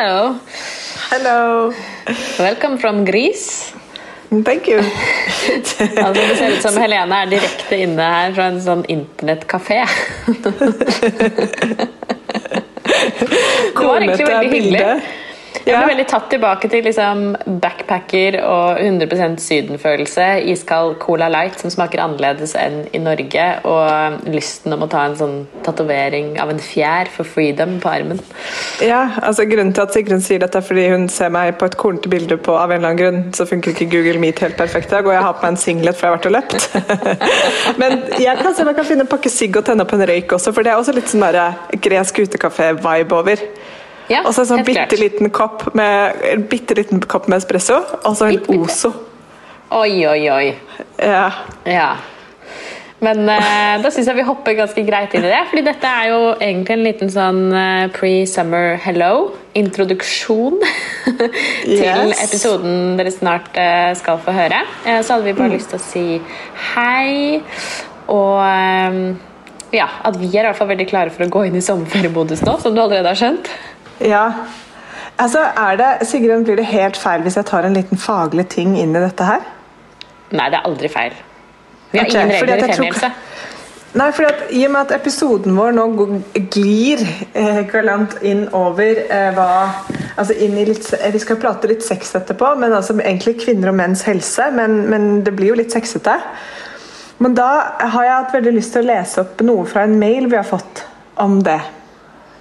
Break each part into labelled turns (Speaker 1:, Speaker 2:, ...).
Speaker 1: Hello.
Speaker 2: Hello.
Speaker 1: Welcome from Greece.
Speaker 2: Thank you.
Speaker 1: altså, det ser ut som Helene er direkte inne her fra en sånn internettkafé. det var egentlig veldig hyggelig. Jeg ble veldig tatt tilbake til liksom, backpacker og 100% sydenfølelse. Iskald Cola Light som smaker annerledes enn i Norge. Og lysten om å ta en sånn tatovering av en fjær for freedom på armen.
Speaker 2: Ja, altså Grunnen til at Sigrun sier dette er fordi hun ser meg på et kornete bilde på av en eller annen grunn, så funker ikke Google Meet helt perfekt i dag, og jeg har på meg en singlet for jeg har vært og løpt. Men jeg kan se om jeg kan finne en pakke sigg og tenne opp en røyk også, for det er også litt sånn gresk utekafé-vibe over.
Speaker 1: Ja,
Speaker 2: og så en sånn bitte liten kopp med, bitte liten kopp med espresso, og så en Ozo.
Speaker 1: Oi, oi, oi.
Speaker 2: Ja.
Speaker 1: ja. Men eh, da syns jeg vi hopper ganske greit inn i det. fordi dette er jo egentlig en liten sånn uh, pre-summer hello. Introduksjon til yes. episoden dere snart eh, skal få høre. så hadde vi bare mm. lyst til å si hei. Og ja, at vi er i hvert fall veldig klare for å gå inn i sommerferiemodus nå, som du allerede har skjønt.
Speaker 2: Ja. Altså, er det, Sigrun, Blir det helt feil hvis jeg tar en liten faglig ting inn i dette her?
Speaker 1: Nei, det er aldri feil. Vi har okay, ingen regler i Femielse.
Speaker 2: Nei, fordi at I og med at episoden vår nå glir eh, galant inn over eh, hva altså inn i litt, Vi skal prate litt sex etterpå, men altså egentlig kvinner og menns helse. Men, men det blir jo litt sexete. Men da har jeg hatt veldig lyst til å lese opp noe fra en mail vi har fått om det.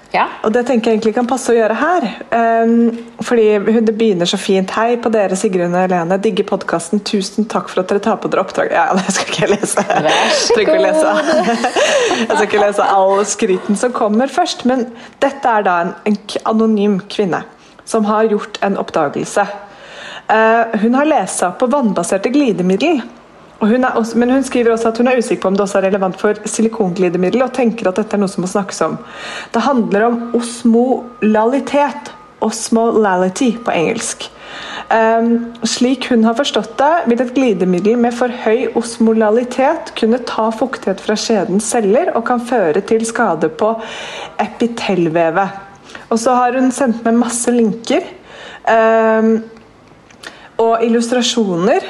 Speaker 1: Ja.
Speaker 2: Og det tenker jeg egentlig kan passe å gjøre her. Um, fordi Det begynner så fint. Hei på dere, Sigrun og Helene. Digger podkasten. Tusen takk for at dere tar på dere oppdrag. Ja, det skal ikke jeg lese.
Speaker 1: Vær god.
Speaker 2: jeg skal ikke lese all skryten som kommer først. Men dette er da en, en anonym kvinne som har gjort en oppdagelse. Uh, hun har lest seg opp på vannbaserte glidemiddel. Hun også, men hun skriver også at hun er usikker på om det også er relevant for silikonglidemiddel, og tenker at dette er noe som må snakkes om. Det handler om osmolalitet. Osmolality på engelsk. Um, slik hun har forstått det, vil et glidemiddel med for høy osmolalitet kunne ta fuktighet fra skjedens celler og kan føre til skade på epitellvevet. Og så har hun sendt med masse linker um, og illustrasjoner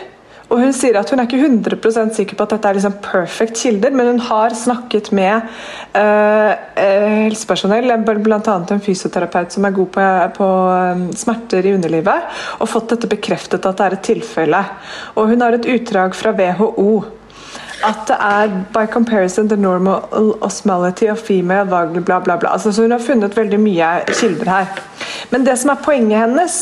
Speaker 2: og Hun sier at hun er ikke 100 sikker på at dette er liksom perfect kilder, men hun har snakket med uh, helsepersonell, bl.a. en fysioterapeut som er god på, på um, smerter i underlivet, og fått dette bekreftet at det er et tilfelle. Og Hun har et utdrag fra WHO at det er by comparison the normal osmality of female bla, bla, bla. Altså, så hun har funnet veldig mye kilder her. Men det som er poenget hennes,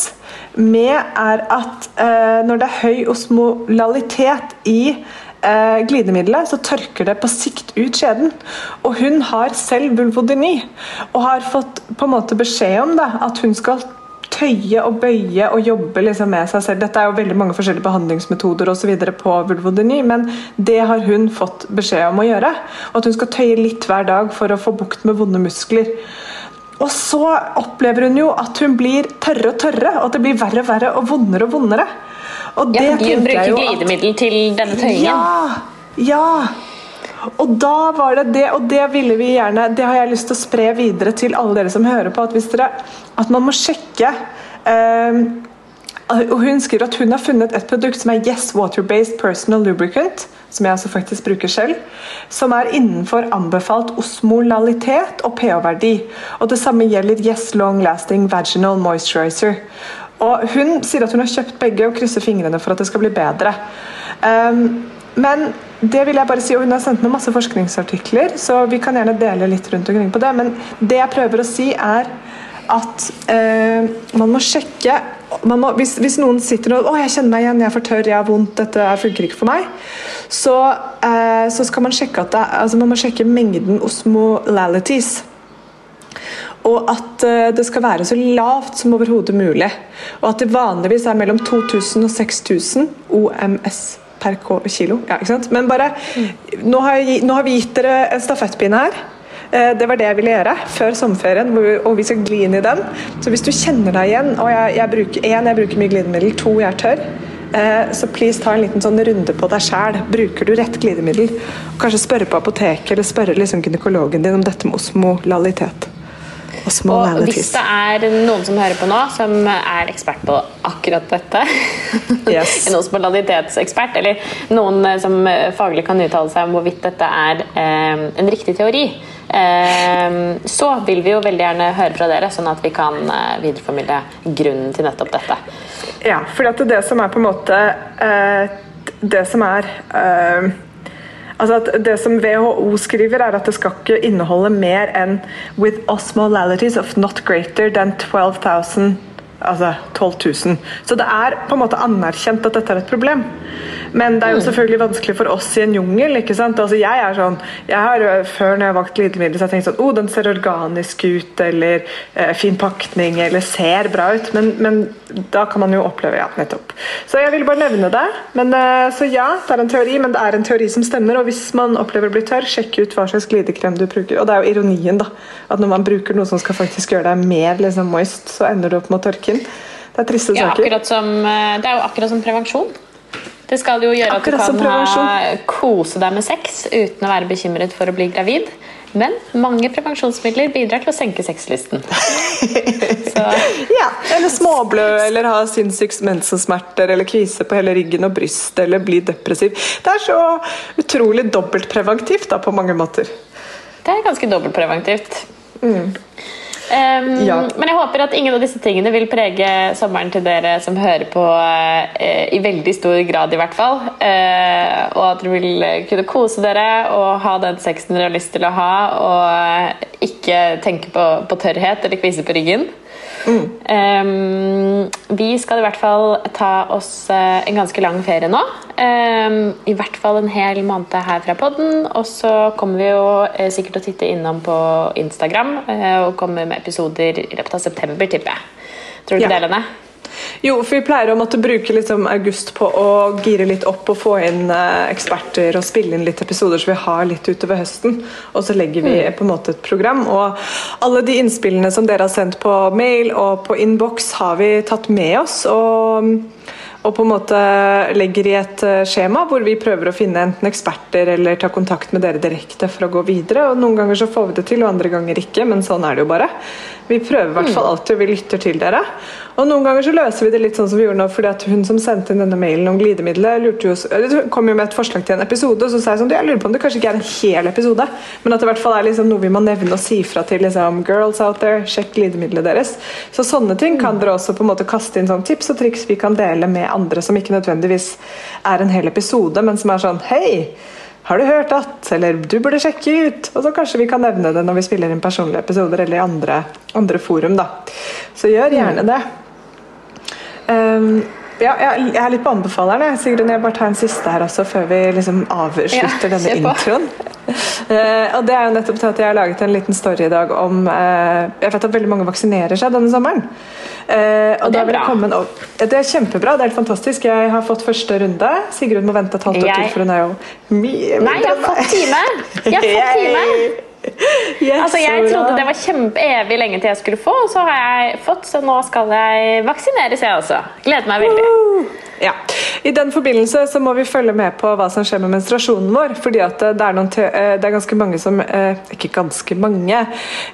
Speaker 2: med er at eh, når det er høy osmolalitet i eh, glidemiddelet, så tørker det på sikt ut skjeden. Og hun har selv vulvodyni, og har fått på en måte beskjed om det, at hun skal tøye og bøye og jobbe liksom med seg selv. Dette er jo veldig mange forskjellige behandlingsmetoder og så på vulvodyni, men det har hun fått beskjed om å gjøre. Og at hun skal tøye litt hver dag for å få bukt med vonde muskler. Og så opplever hun jo at hun blir tørre og tørre, og at det blir verre og verre og vondere og vondere.
Speaker 1: Og ja, hun bruker glidemiddel til denne tøyingen?
Speaker 2: Ja, ja. Og da var det det, og det ville vi gjerne Det har jeg lyst til å spre videre til alle dere som hører på, at, hvis dere, at man må sjekke um, og Hun skriver at hun har funnet et produkt som er Yes Water-Based Personal Lubricant, som jeg altså faktisk bruker selv, som er innenfor anbefalt osmolalitet og pH-verdi. Og Det samme gjelder Yes Long Lasting Vaginal Moisturizer. Og Hun sier at hun har kjøpt begge og krysser fingrene for at det skal bli bedre. Um, men det vil jeg bare si, og Hun har sendt med masse forskningsartikler, så vi kan gjerne dele litt rundt omkring på det. Men det jeg prøver å si, er at uh, man må sjekke må, hvis, hvis, noen sitter og 'Å, jeg kjenner meg igjen, jeg er for tørr, jeg har vondt, dette funker ikke for meg', så, eh, så skal man sjekke at det, altså man må sjekke mengden osmolalities. Og at eh, det skal være så lavt som overhodet mulig. Og at det vanligvis er mellom 2000 og 6000 OMS per kilo. Ja, Men bare, mm. nå, har jeg, nå har vi gitt dere en stafettpinne her. Eh, det var det jeg ville gjøre før sommerferien, og vi skal gli inn i den. Så hvis du kjenner deg igjen, og jeg, jeg bruker én, jeg bruker mye glidemiddel, to, jeg er tørr. Eh, så please ta en liten sånn runde på deg sjæl. Bruker du rett glidemiddel? Og Kanskje spørre på apoteket eller spørre liksom gynekologen din om dette med osmolalitet.
Speaker 1: Og hvis det er noen som hører på nå, som er ekspert på akkurat dette, yes. en osmolalitetsekspert, eller noen eh, som faglig kan uttale seg om hvorvidt dette er eh, en riktig teori, så vil vi jo veldig gjerne høre fra dere, sånn at vi kan eh, videreformidle grunnen til nettopp dette.
Speaker 2: Ja, for det som er på en måte eh, Det som er eh, Altså at Det som WHO skriver, er at det skal ikke inneholde mer enn 'with osmolalities of not greater than 12 000 Altså 12 000. Så det er på en måte anerkjent at dette er et problem. Men det er jo mm. selvfølgelig vanskelig for oss i en jungel. ikke sant? Altså jeg er sånn, jeg har eh, Før når jeg har valgt glidemiddel, så har jeg tenkt sånn oh, den ser organisk ut, eller eh, fin pakning, eller ser bra ut. Men, men, da kan man jo oppleve ja, nettopp. Så jeg ville bare nevne det. Men, eh, så ja, det er en teori, men det er en teori som stemmer. Og hvis man opplever å bli tørr, sjekk ut hva slags glidekrem du bruker. Og det er jo ironien, da. At når man bruker noe som skal faktisk gjøre deg mer liksom, moist, så ender du opp med å tørke inn. Det er triste
Speaker 1: ja, saker. Som, eh, det er jo akkurat som prevensjon. Det skal jo gjøre
Speaker 2: akkurat
Speaker 1: at du kan ha, kose deg med sex uten å være bekymret for å bli gravid. Men mange prevensjonsmidler bidrar til å senke sexlysten.
Speaker 2: ja, eller småblø, eller ha sinnssyke mensensmerter, eller kvise på hele ryggen og brystet, eller bli depressiv. Det er så utrolig dobbeltpreventivt da, på mange måter.
Speaker 1: Det er ganske dobbeltpreventivt. Mm. Um, ja. Men jeg håper at ingen av disse tingene vil prege sommeren til dere som hører på, uh, i veldig stor grad, i hvert fall. Uh, og at dere vil kunne kose dere og ha den sexen dere har lyst til å ha, og ikke tenke på, på tørrhet eller kvise på ryggen. Mm. Um, vi skal i hvert fall ta oss uh, en ganske lang ferie nå. Um, I hvert fall en hel måned her fra podden. Og så kommer vi jo uh, sikkert å titte innom på Instagram uh, og komme med episoder i løpet av september, tipper jeg. Tror du ikke ja. det, Lene?
Speaker 2: Jo, for vi pleier å måtte bruke liksom august på å gire litt opp og få inn eh, eksperter og spille inn litt episoder så vi har litt utover høsten. Og så legger vi mm. på en måte et program. Og alle de innspillene som dere har sendt på mail og på innboks, har vi tatt med oss. og og på en måte legger i et eh, skjema hvor vi prøver å finne enten eksperter eller ta kontakt med dere direkte for å gå videre. og Noen ganger så får vi det til, og andre ganger ikke, men sånn er det jo bare. Vi prøver i hvert fall mm. alltid, og vi lytter til dere. Og Noen ganger så løser vi det litt sånn som vi gjorde nå, fordi at hun som sendte inn denne mailen om glidemiddelet, kom jo med et forslag til en episode, og så sa jeg sånn Jeg lurer på om det kanskje ikke er en hel episode, men at det i hvert fall er liksom noe vi må nevne og si fra til liksom, girls out there, sjekk glidemiddelet deres. Så sånne ting kan mm. dere også på en måte kaste inn sånn tips og triks vi kan dele med andre som ikke nødvendigvis er en hel episode, men som er sånn Hei! Har du hørt at? Eller du burde sjekke ut. Og så kanskje vi kan nevne det når vi spiller inn personlige episoder eller i andre, andre forum. da. Så gjør gjerne det. Um, ja, jeg, er litt på anbefaleren. Sigrun, jeg bare tar en siste her også, før vi liksom avslutter ja, denne introen. Uh, og Det er jo nettopp til at jeg har laget en liten story i dag om uh, Jeg vet at veldig mange vaksinerer seg denne sommeren. Uh, og, det, er bra. Det er kjempebra. Det er helt fantastisk. Jeg har fått første runde. Sigrun må vente et halvt år til, for hun er jo mye
Speaker 1: Nei, jeg har fått time! Jeg har fått time! Yes, altså, jeg trodde det var kjempeevig lenge til jeg skulle få, og så har jeg fått, så nå skal jeg vaksineres, jeg også. Gleder meg veldig.
Speaker 2: Ja. I den forbindelse så må vi følge med på hva som skjer med menstruasjonen vår. fordi at det er, eh, det er, ganske mange som eh, Ikke ganske mange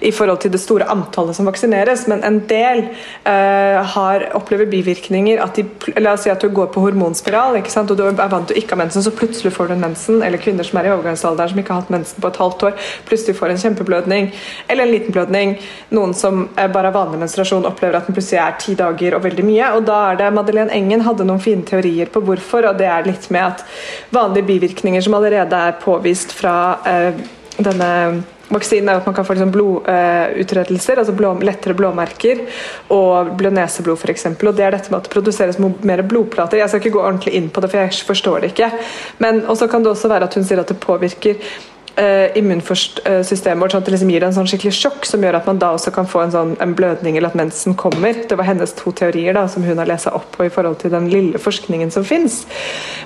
Speaker 2: i forhold til det store antallet som vaksineres, men en del uh, har, opplever bivirkninger. at de, La oss si at du går på hormonspiral ikke sant? og du er vant til å ikke ha mensen, så plutselig får du en mensen. Eller kvinner som er i overgangsalderen som ikke har hatt mensen på et halvt år, plutselig får en kjempeblødning. Eller en liten blødning. Noen som bare har vanlig menstruasjon, opplever at den plutselig er ti dager og veldig mye. og da er det Madeleine Engen hadde noen fine teorier på hvorfor, og det er litt med at vanlige bivirkninger som allerede er påvist fra eh, denne vaksinen er at man kan få liksom blodutredelser, altså blå, lettere blåmerker og blødneseblod f.eks. Og det er dette med at det produseres mer blodplater. Jeg skal ikke gå ordentlig inn på det, for jeg forstår det ikke. Men også kan det også være at hun sier at det påvirker immunsystemet vårt, sånn at det liksom gir en sånn skikkelig sjokk som gjør at man da også kan få en, sånn, en blødning eller at mensen kommer. Det var hennes to teorier da, som hun har lest opp på i forhold til den lille forskningen som fins.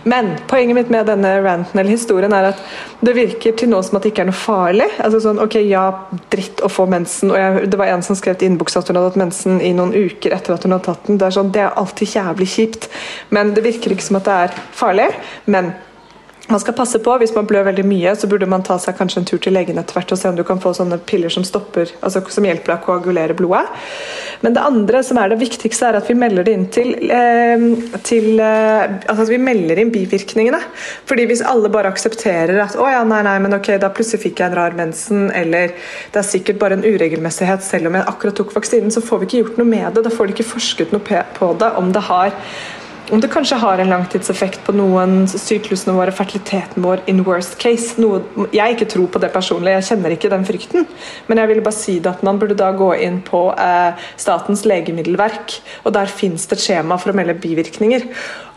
Speaker 2: Men poenget mitt med denne ranten eller historien er at det virker til nå som at det ikke er noe farlig. Altså sånn, ok, ja, dritt å få mensen. og jeg, Det var en som skrev til innboks at hun hadde hatt mensen i noen uker etter at hun hadde tatt den. Det er sånn, det er alltid jævlig kjipt, men det virker ikke som at det er farlig. men man skal passe på, Hvis man blør veldig mye, så burde man ta seg kanskje en tur til legen etter hvert og se om du kan få sånne piller som stopper, altså som hjelper deg å koagulere blodet. Men det andre som er det viktigste, er at vi melder det inn til, eh, til eh, altså at vi melder inn bivirkningene. Fordi Hvis alle bare aksepterer at å ja, nei, nei, men ok, da plutselig fikk jeg en rar mensen, eller det er sikkert bare en uregelmessighet selv om jeg akkurat tok vaksinen, så får vi ikke gjort noe med det. Da får de ikke forsket noe på det om det har om det kanskje har en langtidseffekt på noen syklusene våre, fertiliteten vår in worst case. Noe jeg ikke tror på det personlig, jeg kjenner ikke den frykten. Men jeg ville bare si det at man burde da gå inn på eh, Statens legemiddelverk, og der fins det et skjema for å melde bivirkninger.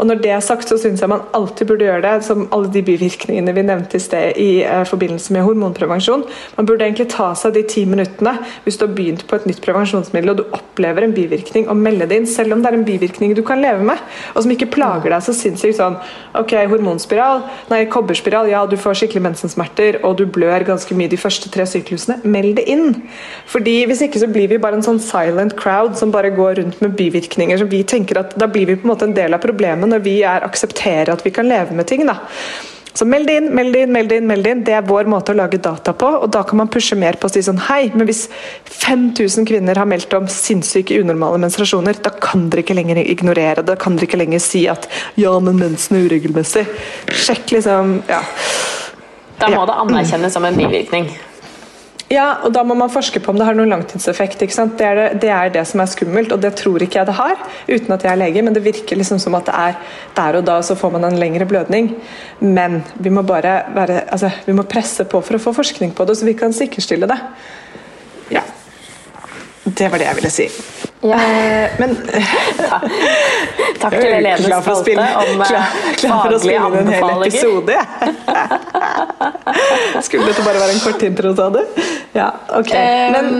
Speaker 2: Og når det er sagt, så syns jeg man alltid burde gjøre det, som alle de bivirkningene vi nevnte i sted i eh, forbindelse med hormonprevensjon. Man burde egentlig ta seg de ti minuttene hvis du har begynt på et nytt prevensjonsmiddel og du opplever en bivirkning, og melde det inn, selv om det er en bivirkning du kan leve med. Og og som ikke plager deg så sinnssykt sånn Ok, hormonspiral, nei, kobberspiral, ja, du får skikkelig mensensmerter, og du blør ganske mye de første tre syklusene. Meld det inn! Fordi Hvis ikke så blir vi bare en sånn silent crowd som bare går rundt med bivirkninger. så vi tenker at Da blir vi på en måte en del av problemet når vi er aksepterer at vi kan leve med ting. da. Så meld inn, meld inn, meld inn. meld inn. Det er vår måte å lage data på. og Da kan man pushe mer på å si sånn Hei, men hvis 5000 kvinner har meldt om sinnssyke unormale menstruasjoner, da kan dere ikke lenger ignorere det. Da kan dere ikke lenger si at ja, men mensen er uregelmessig. Sjekk liksom Ja.
Speaker 1: Da må ja. det anerkjennes som en bivirkning.
Speaker 2: Ja, og da må man forske på om det har noen langtidseffekt. Det er det, det er det, som er skummelt, og det tror ikke jeg det har, uten at jeg er lege. Men det virker liksom som at det er der og da så får man en lengre blødning. Men vi må bare være, altså, vi må presse på for å få forskning på det, så vi kan sikkerstille det. Ja. Det var det jeg ville si.
Speaker 1: Ja. Eh, men Takk til Helenes spalte om
Speaker 2: klar, klar for å spille inn en hel episode, Skulle dette bare være en kort intro, sa du? Ja, ok. Men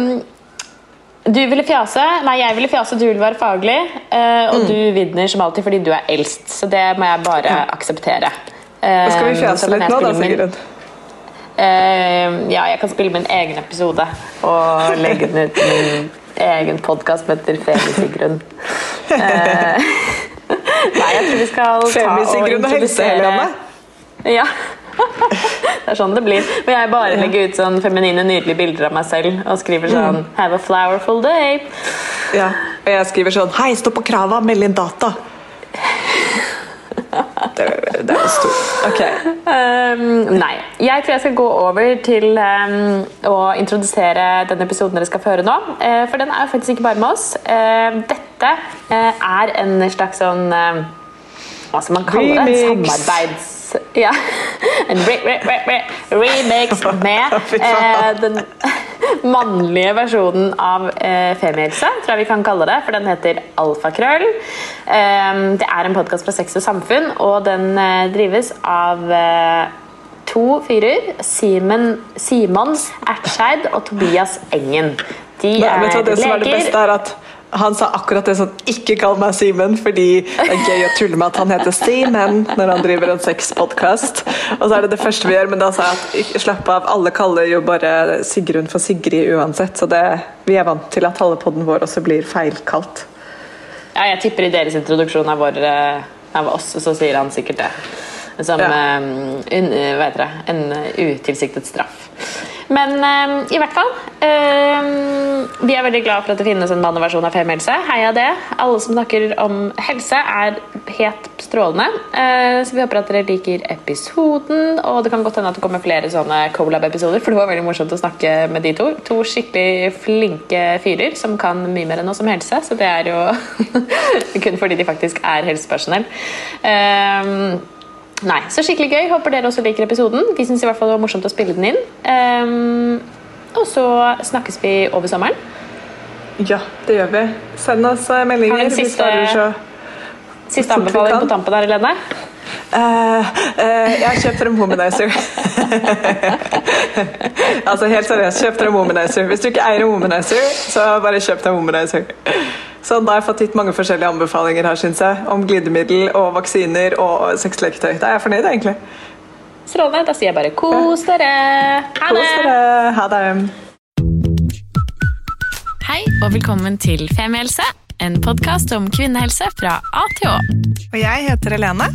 Speaker 1: du ville fjase, nei jeg ville fjase, du ville være faglig. Eh, og mm. du vinner som alltid fordi du er eldst, så det må jeg bare akseptere.
Speaker 2: Da skal vi eh, fjase litt nå, da, Sigrun?
Speaker 1: Ja, jeg kan spille min egen episode og legge den ut egen podkast som heter Femi-Sigrun. Uh, nei, jeg tror vi skal
Speaker 2: ta og introdusere
Speaker 1: Ja. det er sånn det blir. Men jeg bare legger ut sånn feminine, nydelige bilder av meg selv og skriver sånn mm. Have a flowerful day.
Speaker 2: Ja, og jeg skriver sånn Hei, stå på krava, meld inn data. Det, det er stort. Ok.
Speaker 1: Um, nei. Jeg tror jeg skal gå over til um, å introdusere den episoden dere skal føre nå. Uh, for den er jo faktisk ikke bare med oss. Uh, dette uh, er en slags sånn Hva skal man kalle det? En samarbeids ja, en re, re, re, remix med den mannlige versjonen av eh, Femihelse, tror jeg vi kan kalle det. For den heter Alfakrøll. Eh, det er en podkast fra Sex og Samfunn, og den eh, drives av eh, to fyrer. Simen, Simons Ertseid og Tobias Engen.
Speaker 2: De er leger. Det som er det beste, er at han sa akkurat det sånn Ikke kall meg Simen, fordi det er gøy å tulle med at han heter Simen når han driver en sexpodkast. Og så er det det første vi gjør, men da sa jeg at slapp av, alle kaller jo bare Sigrun for Sigrid uansett. Så det, vi er vant til at halvpodden vår også blir feilkalt.
Speaker 1: Ja, jeg tipper i deres introduksjon er vår, er av oss, så sier han sikkert det. Som ja. um, un, det, en utilsiktet straff. Men i hvert fall. Vi er veldig glad for at det finnes en manneversjon av Femihelse. Heia det. Alle som snakker om helse, er helt strålende. Så vi håper at dere liker episoden. Og det kan godt hende at det kommer flere sånne Colab-episoder, for det var veldig morsomt å snakke med de to. To skikkelig flinke fyrer som kan mye mer enn oss om helse. Så det er jo kun fordi de faktisk er helsepersonell. Um, Nei, Så skikkelig gøy. Håper dere også liker episoden. Vi syns det var morsomt å spille den inn. Um, og så snakkes vi over sommeren.
Speaker 2: Ja, det gjør vi. Send oss eh, meldinger.
Speaker 1: Har du en siste, siste anbefaling på tampen der, Helene?
Speaker 2: Uh, uh, jeg har kjøpt frem Womanizer. altså helt seriøst, kjøp frem Womanizer. Hvis du ikke eier en Womanizer, så bare kjøp deg Womanizer. Så da har jeg fått gitt mange forskjellige anbefalinger her, synes jeg. Om glidemiddel og vaksiner og sexleketøy. Da er jeg fornøyd, egentlig.
Speaker 1: Strålende. Da sier jeg bare kos dere.
Speaker 2: Ha det. Kos dere. Ha det.
Speaker 1: Hei og velkommen til Femihelse, en podkast om kvinnehelse fra A til Å.
Speaker 2: Og jeg heter Helene.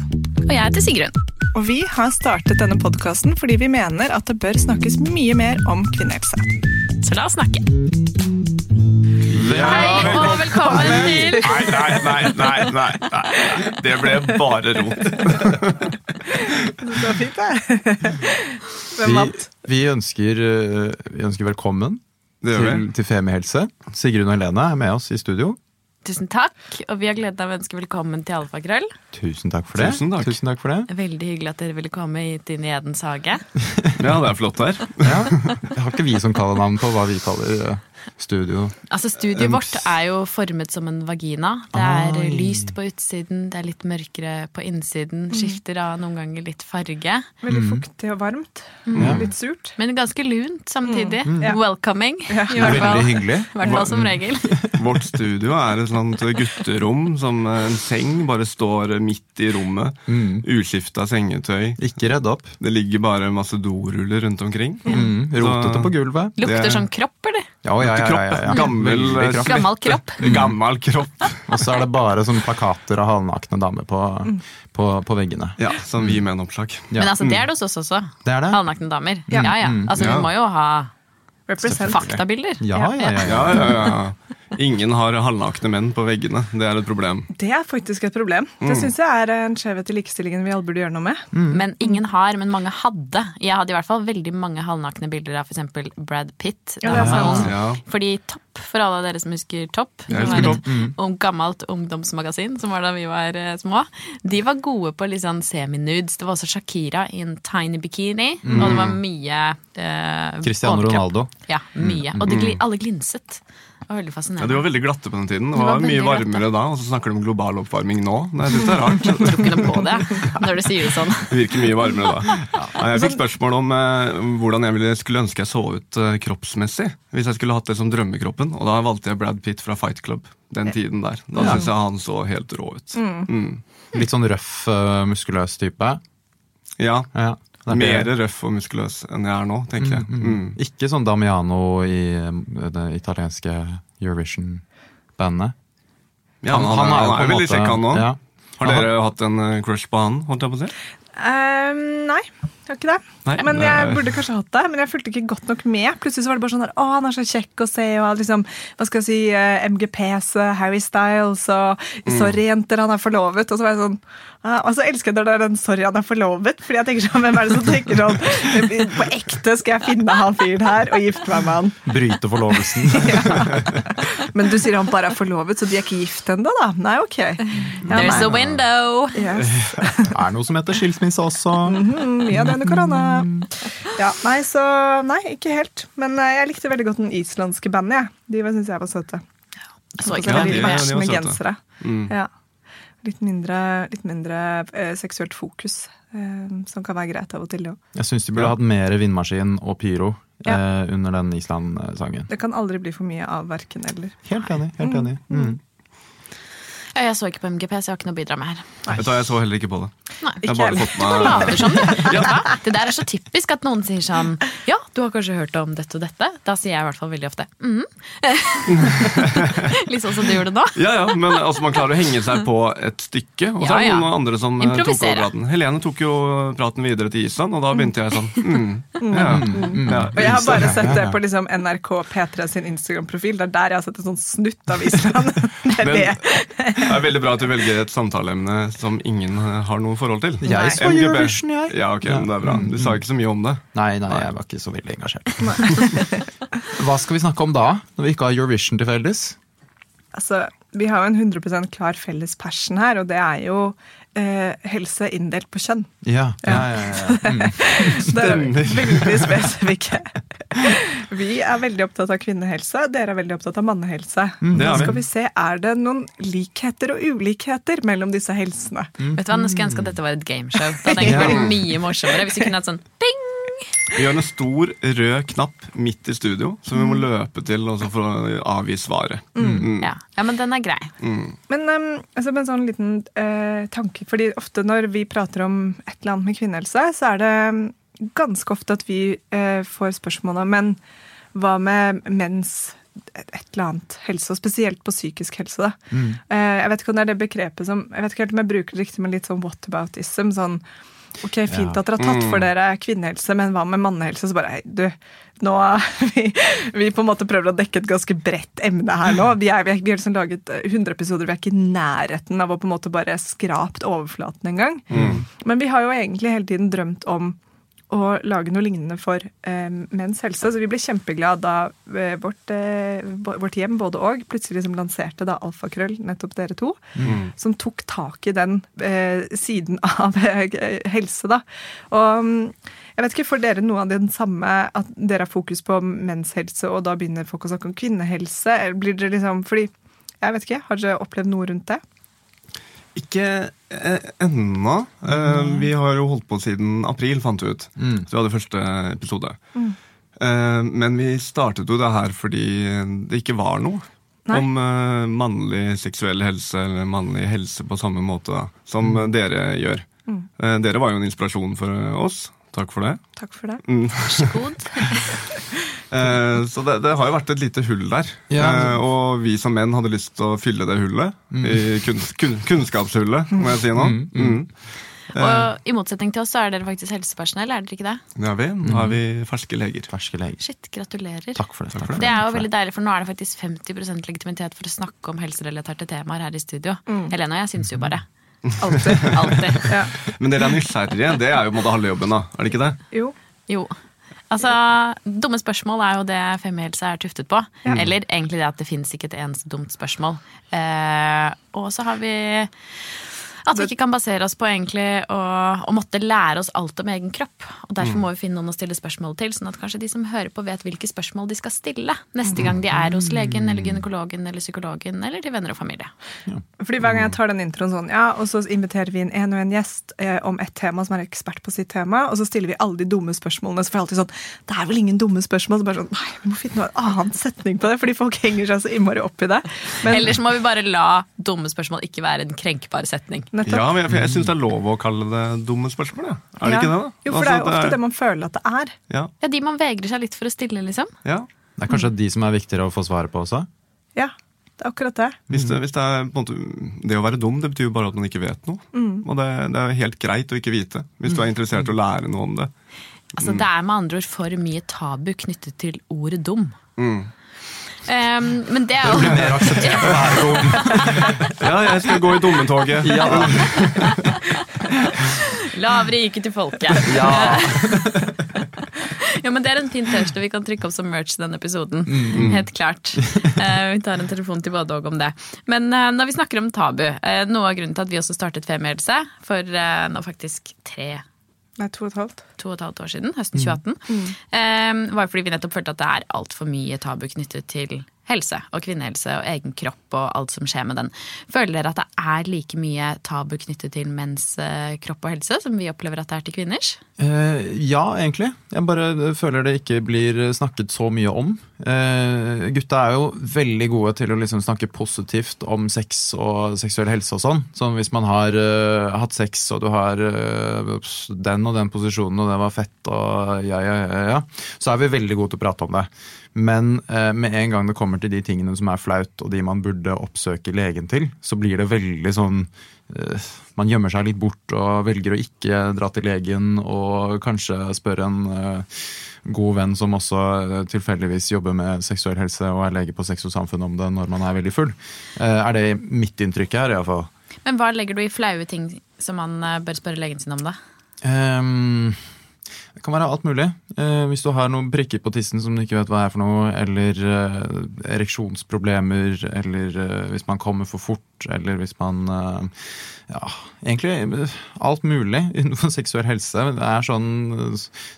Speaker 1: Og jeg heter Sigrun.
Speaker 2: Og vi har startet denne podkasten fordi vi mener at det bør snakkes mye mer om kvinnehelse.
Speaker 1: Så la oss snakke.
Speaker 3: Ja,
Speaker 1: Hei og velkommen til
Speaker 3: Nei, nei, nei, nei, nei, nei. Det ble bare rot.
Speaker 2: Det var fint, det. Hvem
Speaker 4: Vi,
Speaker 2: vant?
Speaker 4: vi, ønsker, eh, vi ønsker velkommen
Speaker 3: vi.
Speaker 4: til, til Femihelse. Sigrun og Helene er med oss i studio.
Speaker 1: Tusen takk, og vi har gleden av å ønske velkommen til Alfakrøll.
Speaker 4: Tusen takk for det.
Speaker 3: Tusen takk.
Speaker 4: Tusen takk for det.
Speaker 1: Veldig hyggelig at dere ville komme hit inn i Edens hage.
Speaker 3: Ja, det er flott her.
Speaker 4: Ja. Har ikke vi som kaller navn på hva vi kaller eh, studio?
Speaker 1: Altså Studioet vårt er jo formet som en vagina. Det er
Speaker 4: Oi.
Speaker 1: lyst på utsiden, det er litt mørkere på innsiden. Skifter av noen ganger litt farge.
Speaker 2: Veldig fuktig og varmt.
Speaker 4: Ja.
Speaker 2: Litt surt.
Speaker 1: Men ganske lunt samtidig.
Speaker 2: Ja.
Speaker 1: Welcoming, i hvert fall.
Speaker 4: Veldig hyggelig.
Speaker 1: I hvert fall som regel.
Speaker 3: Vårt studio er et sånt gutterom som en seng bare står midt i rommet.
Speaker 4: Mm.
Speaker 3: Uskifta sengetøy.
Speaker 4: Ikke redd opp.
Speaker 3: Det ligger bare masse doruller rundt omkring.
Speaker 4: Mm. Rotete på gulvet.
Speaker 1: Lukter
Speaker 3: Det-
Speaker 1: sånn kropp, eller?
Speaker 4: Ja, ja, ja, ja, ja, ja.
Speaker 3: Gammel,
Speaker 4: kropp.
Speaker 1: Gammel kropp.
Speaker 3: Gammel kropp.
Speaker 4: Og så er det bare sånne plakater av halvnakne damer på, på, på veggene.
Speaker 3: Ja, Som vi med en oppslag.
Speaker 4: Ja.
Speaker 1: Men altså, det er det hos oss også.
Speaker 4: Det er det?
Speaker 1: Halvnakne damer. Ja, ja. Altså,
Speaker 3: Ja.
Speaker 1: vi må jo ha faktabilder.
Speaker 4: Ja, ja, ja.
Speaker 3: Ingen har halvnakne menn på veggene. Det er et problem.
Speaker 2: Det er faktisk et problem. Det syns jeg er en skjevhet i likestillingen vi alle burde gjøre noe med.
Speaker 1: Men ingen har, men mange hadde. Jeg hadde i hvert fall veldig mange halvnakne bilder av f.eks. Brad Pitt.
Speaker 2: Ja,
Speaker 1: ung.
Speaker 3: Ja.
Speaker 1: Fordi Topp, for alle dere som husker Topp, som
Speaker 3: husker
Speaker 1: var et mm. gammelt ungdomsmagasin som var da vi var eh, små, de var gode på litt sånn seminudes. Det var også Shakira i en tiny bikini, og det var mye eh,
Speaker 4: Cristiano. Ronaldo.
Speaker 1: Ja, mye. Og de, alle glinset. Det var veldig fascinerende. Ja.
Speaker 3: De var veldig glatte på den tiden. Det
Speaker 1: var, var
Speaker 3: var mye
Speaker 1: varmere glatte.
Speaker 3: da, og så snakker de om global oppvarming nå. Nei, Jeg synes det er rart.
Speaker 1: Jeg tror ikke noe på det, når du sier det sånn.
Speaker 3: Det virker mye varmere da. Ja, Jeg fikk spørsmål om eh, hvordan jeg ville, skulle ønske jeg så ut eh, kroppsmessig. Hvis jeg skulle hatt det som drømmekroppen. Og da valgte jeg Brad Pitt fra Fight Club. Den tiden der. Da synes jeg han så helt rå ut. Mm.
Speaker 4: Litt sånn røff, eh, muskuløs type.
Speaker 3: Ja.
Speaker 4: Ja. Det er
Speaker 3: Mer røff og muskuløs enn jeg er nå, tenker jeg. Mm.
Speaker 4: Ikke sånn Damiano i eh, det italienske Eurovision-bandet.
Speaker 3: Ja, han, han,
Speaker 4: Han- han er jo
Speaker 3: er
Speaker 4: på en
Speaker 3: veldig
Speaker 4: måte-
Speaker 3: kjekk, han òg.
Speaker 4: ja.
Speaker 3: Har dere hatt en eh, crush på han? holdt jeg på å si?
Speaker 2: Um, nei, jeg har ikke det.
Speaker 3: Nei,
Speaker 2: men jeg burde kanskje hatt det, men jeg fulgte ikke godt nok med. Plutselig så var det bare sånn der, å, han er så kjekk å se, og liksom, hva skal jeg si, eh, MGPs eh, Harry Styles, og
Speaker 3: Mm.
Speaker 2: sorry jenter, han er forlovet, og så var jeg sånn, ah, og så elsker jeg når det er den sorry han er forlovet, fordi jeg tenker sånn, hvem er det som tenker sånn, på ekte skal jeg finne han fyren her og gifte meg med han.
Speaker 4: Bryte forlovelsen.
Speaker 2: Men du sier han bare er forlovet, så de er ikke gift ennå da? Nei, ok. Ja,
Speaker 1: There's
Speaker 2: nei.
Speaker 1: a window!
Speaker 2: Yes.
Speaker 4: er noe som heter skilsmisse også.
Speaker 2: Mm, -hmm, ja, det under korona. Ja, nei, så Nei, ikke helt. Men eh, jeg likte veldig godt den islandske bandet. Ja. De syns jeg var søte.
Speaker 1: Så ikke
Speaker 3: Ja, de- de
Speaker 2: matchende gensere.
Speaker 3: Mm.
Speaker 2: Ja. Litt mindre, litt mindre eh, seksuelt fokus, eh, som kan være greit av og til. jo.
Speaker 4: Jeg syns de burde hatt mer vindmaskin og pyro
Speaker 2: Ja.
Speaker 4: eh, under den Island-sangen.
Speaker 2: Det kan aldri bli for mye av verken eller.
Speaker 4: Helt enig. helt enig. Mm.
Speaker 1: Ja, Jeg så ikke på MGP, så jeg har ikke noe å bidra med her.
Speaker 3: Vet du hva, Jeg så heller ikke på det.
Speaker 1: Nei.
Speaker 3: Jeg har bare fått
Speaker 1: Du bare
Speaker 3: sånn.
Speaker 1: later som det. Du? Det der er så typisk at noen sier sånn Ja, du har kanskje hørt om dette og dette? Da sier jeg i hvert fall veldig ofte mm. Litt sånn som du gjorde nå.
Speaker 3: Ja, ja, men altså, man klarer å henge seg på et stykke. Og så
Speaker 1: Ja,
Speaker 3: er det
Speaker 1: ja.
Speaker 3: noen andre som eh, tok over praten. Helene tok jo praten videre til Island, og da begynte jeg sånn mm, ja, ja,
Speaker 2: Og jeg har bare sett det på liksom NRK P3 sin Instagram-profil. Det er der jeg har sett en sånn snutt av Island. Det er
Speaker 3: Men
Speaker 2: det.
Speaker 3: Det er veldig bra at du velger et samtaleemne som ingen har noe forhold til.
Speaker 4: Jeg så. Eurovision, jeg.
Speaker 3: Ja, ok, men det er bra. Du sa ikke så mye om det.
Speaker 4: Nei, nei, jeg var ikke så veldig engasjert. Hva skal vi snakke om da, når vi ikke har Eurovision til felles?
Speaker 2: Altså, vi har jo en 100% klar felles passion her, og det er jo eh, helse inndelt på kjønn.
Speaker 4: Ja, ja, ja, ja. Mm.
Speaker 2: Det er veldig spesifikke. Vi er veldig opptatt av kvinnehelse, dere er veldig opptatt av mannehelse.
Speaker 3: Mm,
Speaker 2: Nå skal vi se, Er det noen likheter og ulikheter mellom disse helsene?
Speaker 1: Vet du hva, Nå skulle jeg ønske at dette var et gameshow. Det hadde egentlig vært mye morsommere hvis vi kunne hatt sånn ding!
Speaker 3: Vi har en stor rød knapp midt i studio, som vi må løpe til og så for å avgi svaret. Mm.
Speaker 1: Ja. ja, men den er grei.
Speaker 2: Men um, altså en sånn liten uh, tanke, fordi ofte når vi prater om et eller annet med kvinnehelse, så er det um, ganske ofte at vi uh, får spørsmål om men hva med mens et eller annet helse, og spesielt på psykisk helse. Da. Eh, jeg vet ikke om det er det begrepet som Jeg vet ikke helt om jeg bruker det riktig, men litt sånn whataboutism. Sånn ok, fint at dere har tatt for dere kvinnehelse, men hva med mannehelse? Så bare, hei, du, nå vi, vi på en måte prøver å dekke et ganske bredt emne her nå. Vi, er, vi, er, vi har liksom laget 100 episoder, vi er ikke i nærheten av å på en måte bare skrapt overflaten engang. Mm. Men vi har jo egentlig hele tiden drømt om å lage noe lignende for eh, menns helse. Så vi ble kjempeglade da eh, vårt, eh, vårt, hjem, både og, plutselig liksom lanserte da Alfakrøll, nettopp dere to, mm. som tok tak i den eh, siden av eh, helse, da. Og mm, jeg vet ikke, Får dere noe av den samme at dere har fokus på menns helse, og da begynner folk å snakke om kvinnehelse? Blir dere liksom, fordi, jeg vet ikke, Har dere opplevd noe rundt det?
Speaker 3: Ikke eh, ennå. Eh, vi har jo holdt på siden april, fant vi ut. Mm. Så vi hadde første episode. Mm. Eh, men vi startet jo det her fordi det ikke var noe Nei. om mannlig seksuell helse eller mannlig helse på samme måte da, som mm. dere gjør. Mm. Dere var jo en inspirasjon for oss. Takk for det.
Speaker 2: Takk for det.
Speaker 1: Mm. Vær så god.
Speaker 3: Eh, så det, det, har jo vært et lite hull der. Ja. Eh, og vi som menn hadde lyst til å fylle det hullet. Mm. I kunns, kun, kunnskapshullet, må jeg si nå. Mm. Mm.
Speaker 1: Eh. Og I motsetning til oss så er dere faktisk helsepersonell, er dere ikke det?
Speaker 3: Er vi. Nå er vi ferske leger.
Speaker 4: Ferske leger.
Speaker 1: Shit, gratulerer.
Speaker 4: Takk for det. Takk
Speaker 1: for det. det er jo veldig deilig, for nå er det faktisk 50% legitimitet for å snakke om helserelaterte temaer her i studio. Mm. Helene og jeg syns jo bare.
Speaker 2: Alltid.
Speaker 1: Alltid.
Speaker 3: Ja. Men dere er nysgjerrige. Det er jo på en måte halve jobben, da. Er det ikke det?
Speaker 2: Jo.
Speaker 1: Jo. Altså, Dumme spørsmål er jo det femihelse er tuftet på. Ja. Eller egentlig det at det fins ikke et eneste dumt spørsmål. Eh, og så har vi at vi ikke kan basere oss på egentlig å, å, måtte lære oss alt om egen kropp. Og Derfor mm. må vi finne noen å stille spørsmål til, sånn at kanskje de som hører på, vet hvilke spørsmål de skal stille neste gang de er hos legen eller gynekologen eller psykologen eller til venner og familie.
Speaker 2: Ja. Fordi Hver gang jeg tar den introen sånn, ja, og så inviterer vi inn en og en gjest eh, om et tema som er ekspert på sitt tema, og så stiller vi alle de dumme spørsmålene. Så får jeg alltid sånn Det er vel ingen dumme spørsmål? Så bare sånn, Nei, vi må finne noen annen setning på det, fordi folk henger seg så innmari opp i det.
Speaker 1: Men, Ellers må vi bare la dumme spørsmål ikke være en krenkbar setning.
Speaker 3: Nettopp. Ja, men jeg, jeg syns det er lov å kalle det dumme spørsmål. Ja. Er det ja. ikke det? da?
Speaker 2: Jo, for altså, det er jo ofte det, er... det, man føler at det er.
Speaker 1: Ja. ja, De man vegrer seg litt for å stille, liksom.
Speaker 3: Ja.
Speaker 4: Det er kanskje mm. de som er viktigere å få svaret på også?
Speaker 2: Ja, det er akkurat det.
Speaker 3: Hvis det, hvis det, er, måte, det å være dum det betyr jo bare at man ikke vet noe. Mm. Og det, det, er helt greit å ikke vite, hvis du er interessert i å lære noe om det.
Speaker 1: Altså, Det er med andre ord for mye tabu knyttet til ordet dum. Mm. Um, men det er jo
Speaker 4: Det blir mer akseptert å være dum.
Speaker 3: ja, jeg skal gå i dummetoget. Ja.
Speaker 1: Lavere gikk til folket. Ja. ja, men Det er en fin T-skjorte vi kan trykke opp som merch denne episoden. Mm. Helt klart. Uh, vi tar en telefon til både og om det. Men uh, når vi snakker om tabu, uh, noe av grunnen til at vi også startet Femielse for nå faktisk tre år
Speaker 2: Nei, to og et halvt.
Speaker 1: To og et halvt år siden, høsten 2018. Mm. Um, var fordi vi nettopp følte at det er altfor mye tabu knyttet til helse og kvinnehelse og egen kropp og alt som skjer med den. Føler dere at det er like mye tabu knyttet til menns eh, kropp og helse som vi opplever at det er til kvinners?
Speaker 4: Eh, ja, egentlig. Jeg bare føler det ikke blir snakket så mye om. Eh, gutta er jo veldig gode til å liksom snakke positivt om sex og seksuell helse og sånn. Sånn hvis man har uh, hatt sex og du har uh, den og den posisjonen og det var fett og ja, ja, ja, ja, så er vi veldig gode til å prate om det. Men eh, med en gang det kommer til de tingene som er flaut, og de man burde oppsøke legen til, så blir det veldig sånn eh, Man gjemmer seg litt bort og velger å ikke dra til legen og kanskje spørre en eh, god venn som også eh, tilfeldigvis jobber med seksuell helse og er lege på Sex og Samfunn om det når man er veldig full. Eh, er det mitt inntrykk her, iallfall.
Speaker 1: Men hva legger du i flaue ting som man eh, bør spørre legen sin om, da?
Speaker 4: Um, kan være alt mulig. Eh, hvis du har noen prikker på tissen som du ikke vet hva er for noe, eller eh, ereksjonsproblemer, eller eh, hvis man kommer for fort, eller hvis man eh, Ja, egentlig eh, alt mulig innenfor seksuell helse. Det er, sånn,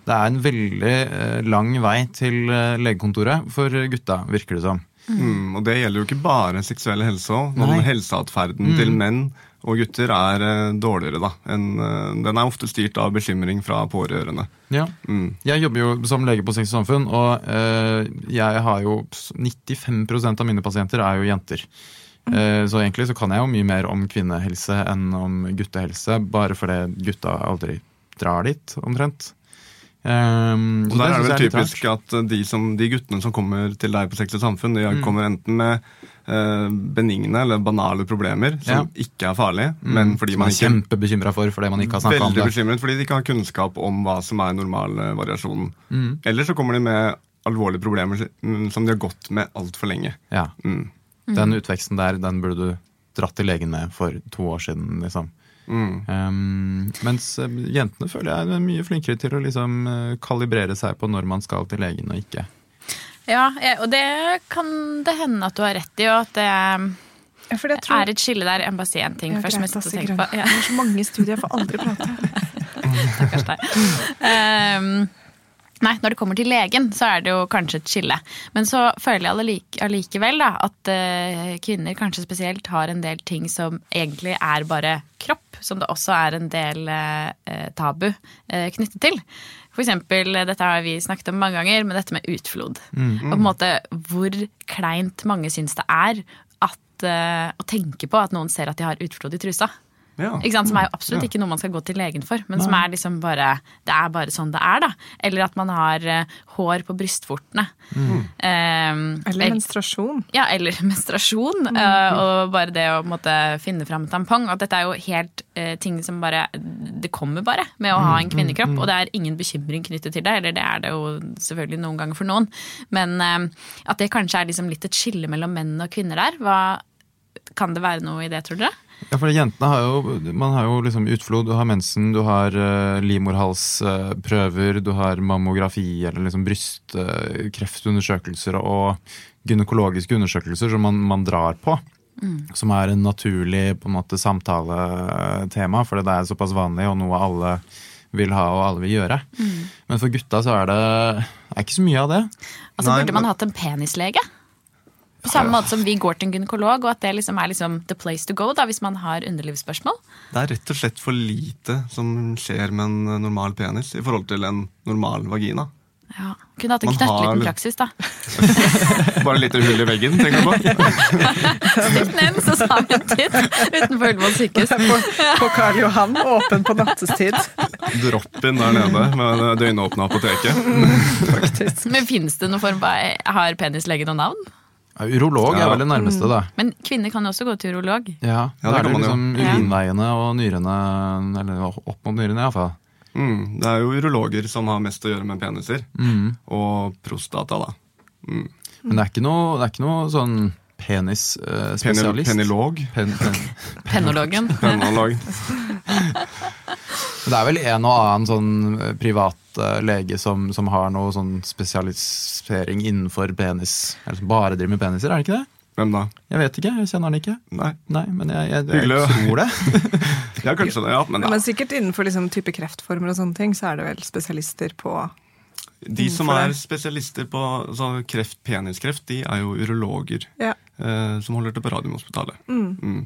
Speaker 4: det er en veldig eh, lang vei til legekontoret for gutta, virker det som.
Speaker 3: Mm, og det gjelder jo ikke bare seksuell helse òg. Helseatferden mm. til menn og gutter er uh, dårligere, da. En, uh, den er ofte styrt av bekymring fra pårørende.
Speaker 4: Ja. Mm. Jeg jobber jo som lege på Sex og Samfunn, og uh, jeg har jo 95% av mine pasienter er jo jenter. Mm. Så egentlig så kan jeg jo mye mer om kvinnehelse enn om guttehelse, bare fordi gutta aldri drar dit, omtrent. Um,
Speaker 3: og der er det vel typisk at de, som, de, guttene som kommer til deg på Sex og Samfunn, de mm. kommer enten med uh, benigne eller banale problemer som ja. ikke er farlige, mm. men fordi
Speaker 4: som
Speaker 3: man ikke
Speaker 4: er kjempebekymra for fordi man ikke har snakka om det.
Speaker 3: Bekymret fordi de ikke har kunnskap om hva som er normalvariasjonen. Mm. Eller så kommer de med alvorlige problemer som de har gått med altfor lenge.
Speaker 4: Ja. Mm. Den utveksten der, den burde du dratt til legen med for to år siden, liksom. Mm. Um, mens eh, jentene føler jeg er mye flinkere til å liksom eh, kalibrere seg på når man skal til legen og ikke.
Speaker 1: Ja, og det kan det hende at du har rett i, og at det ja, tror... er et skille der. Jeg må bare si én ting
Speaker 2: først. Greit, jeg på. Ja. Det er så mange studier, jeg får aldri prate.
Speaker 1: Stakkars deg. Um, Nei, når det kommer til legen, så er det jo kanskje et skille. Men så føler jeg allikevel da, at uh, kvinner kanskje spesielt har en del ting som egentlig er bare kropp, som det også er en del eh, tabu eh, knyttet til. For eksempel, dette har vi snakket om mange ganger, men dette med utflod. Mm, mm. Og på en måte hvor kleint mange syns det er at, å tenke på at noen ser at de har utflod i trusa. Ja. Som er jo absolutt ja. ikke noe man skal gå til legen for, men Nei. som er liksom bare Det er bare sånn det er, da. Eller at man har uh, hår på brystvortene. Mm.
Speaker 2: Um, eller menstruasjon.
Speaker 1: Ja, eller menstruasjon. Mm. Uh, og bare det å måtte finne fram tampong. At dette er jo helt uh, ting som bare Det kommer bare med å ha en mm, kvinnekropp, mm, mm. og det er ingen bekymring knyttet til det. Eller det er det jo selvfølgelig noen ganger for noen. Men at det kanskje er liksom litt et skille mellom menn og kvinner der. Hva, kan det være noe i det, tror dere?
Speaker 4: Ja, for jentene har jo, man har jo liksom utflod, du har mensen, du har uh, livmorhalsprøver, uh, du har mammografi eller liksom brystkreftundersøkelser uh, og gynekologiske undersøkelser som man, man drar på. Mm. Som er en naturlig på en måte, samtaletema, for det er såpass vanlig og noe alle vil ha og alle vil gjøre. Mm. Men for gutta så er det er ikke så mye av det.
Speaker 1: Altså Nei, Burde man hatt en penislege? På samme måte som vi går til en gynekolog, og at det liksom er liksom the place to go da, hvis man har underlivsspørsmål?
Speaker 3: Det er rett og slett for lite som skjer med en normal penis i forhold til en normal vagina.
Speaker 1: Ja, Kunne hatt en knøttliten praksis, da.
Speaker 3: Bare et lite hull i veggen, tenker du på?
Speaker 1: Stift ned, så sa vi en titt utenfor Ullevål sykehus.
Speaker 2: På, på Karl Johan, åpen på nattestid.
Speaker 3: Drop-in der nede med døgnåpne apoteket.
Speaker 1: Faktisk. Men fins det noe form Har penislege noe navn?
Speaker 4: Ja, urolog er vel det nærmeste, da.
Speaker 1: Mm. Men kvinner kan jo også gå til urolog.
Speaker 4: Ja, ja da er det liksom urinveiene og nyrene, eller opp mot nyrene iallfall.
Speaker 3: Mm, det er jo urologer som har mest å gjøre med peniser. Mm. Og prostata, da.
Speaker 4: Mm. Men det er ikke noe, det er ikke noe sånn penisspesialist?
Speaker 3: Eh, Penilog?
Speaker 1: Pen, pen. Penologen.
Speaker 3: Penolog.
Speaker 4: det er vel en og annen sånn privat uh, lege som, som, har noe sånn spesialisering innenfor penis. Eller som bare driver med peniser, er det ikke det?
Speaker 3: Hvem da?
Speaker 4: Jeg vet ikke, jeg kjenner han ikke.
Speaker 3: Nei,
Speaker 4: Nei Men jeg, jeg, jeg, jeg tror det.
Speaker 3: ja, kanskje det, ja. Men,
Speaker 2: ja. men sikkert innenfor liksom, type kreftformer og sånne ting, så er det vel spesialister på
Speaker 3: de som er spesialister på altså, kreft, peniskreft, de er jo urologer. Ja. Eh, som holder til på Radiumhospitalet. Mm. Mm.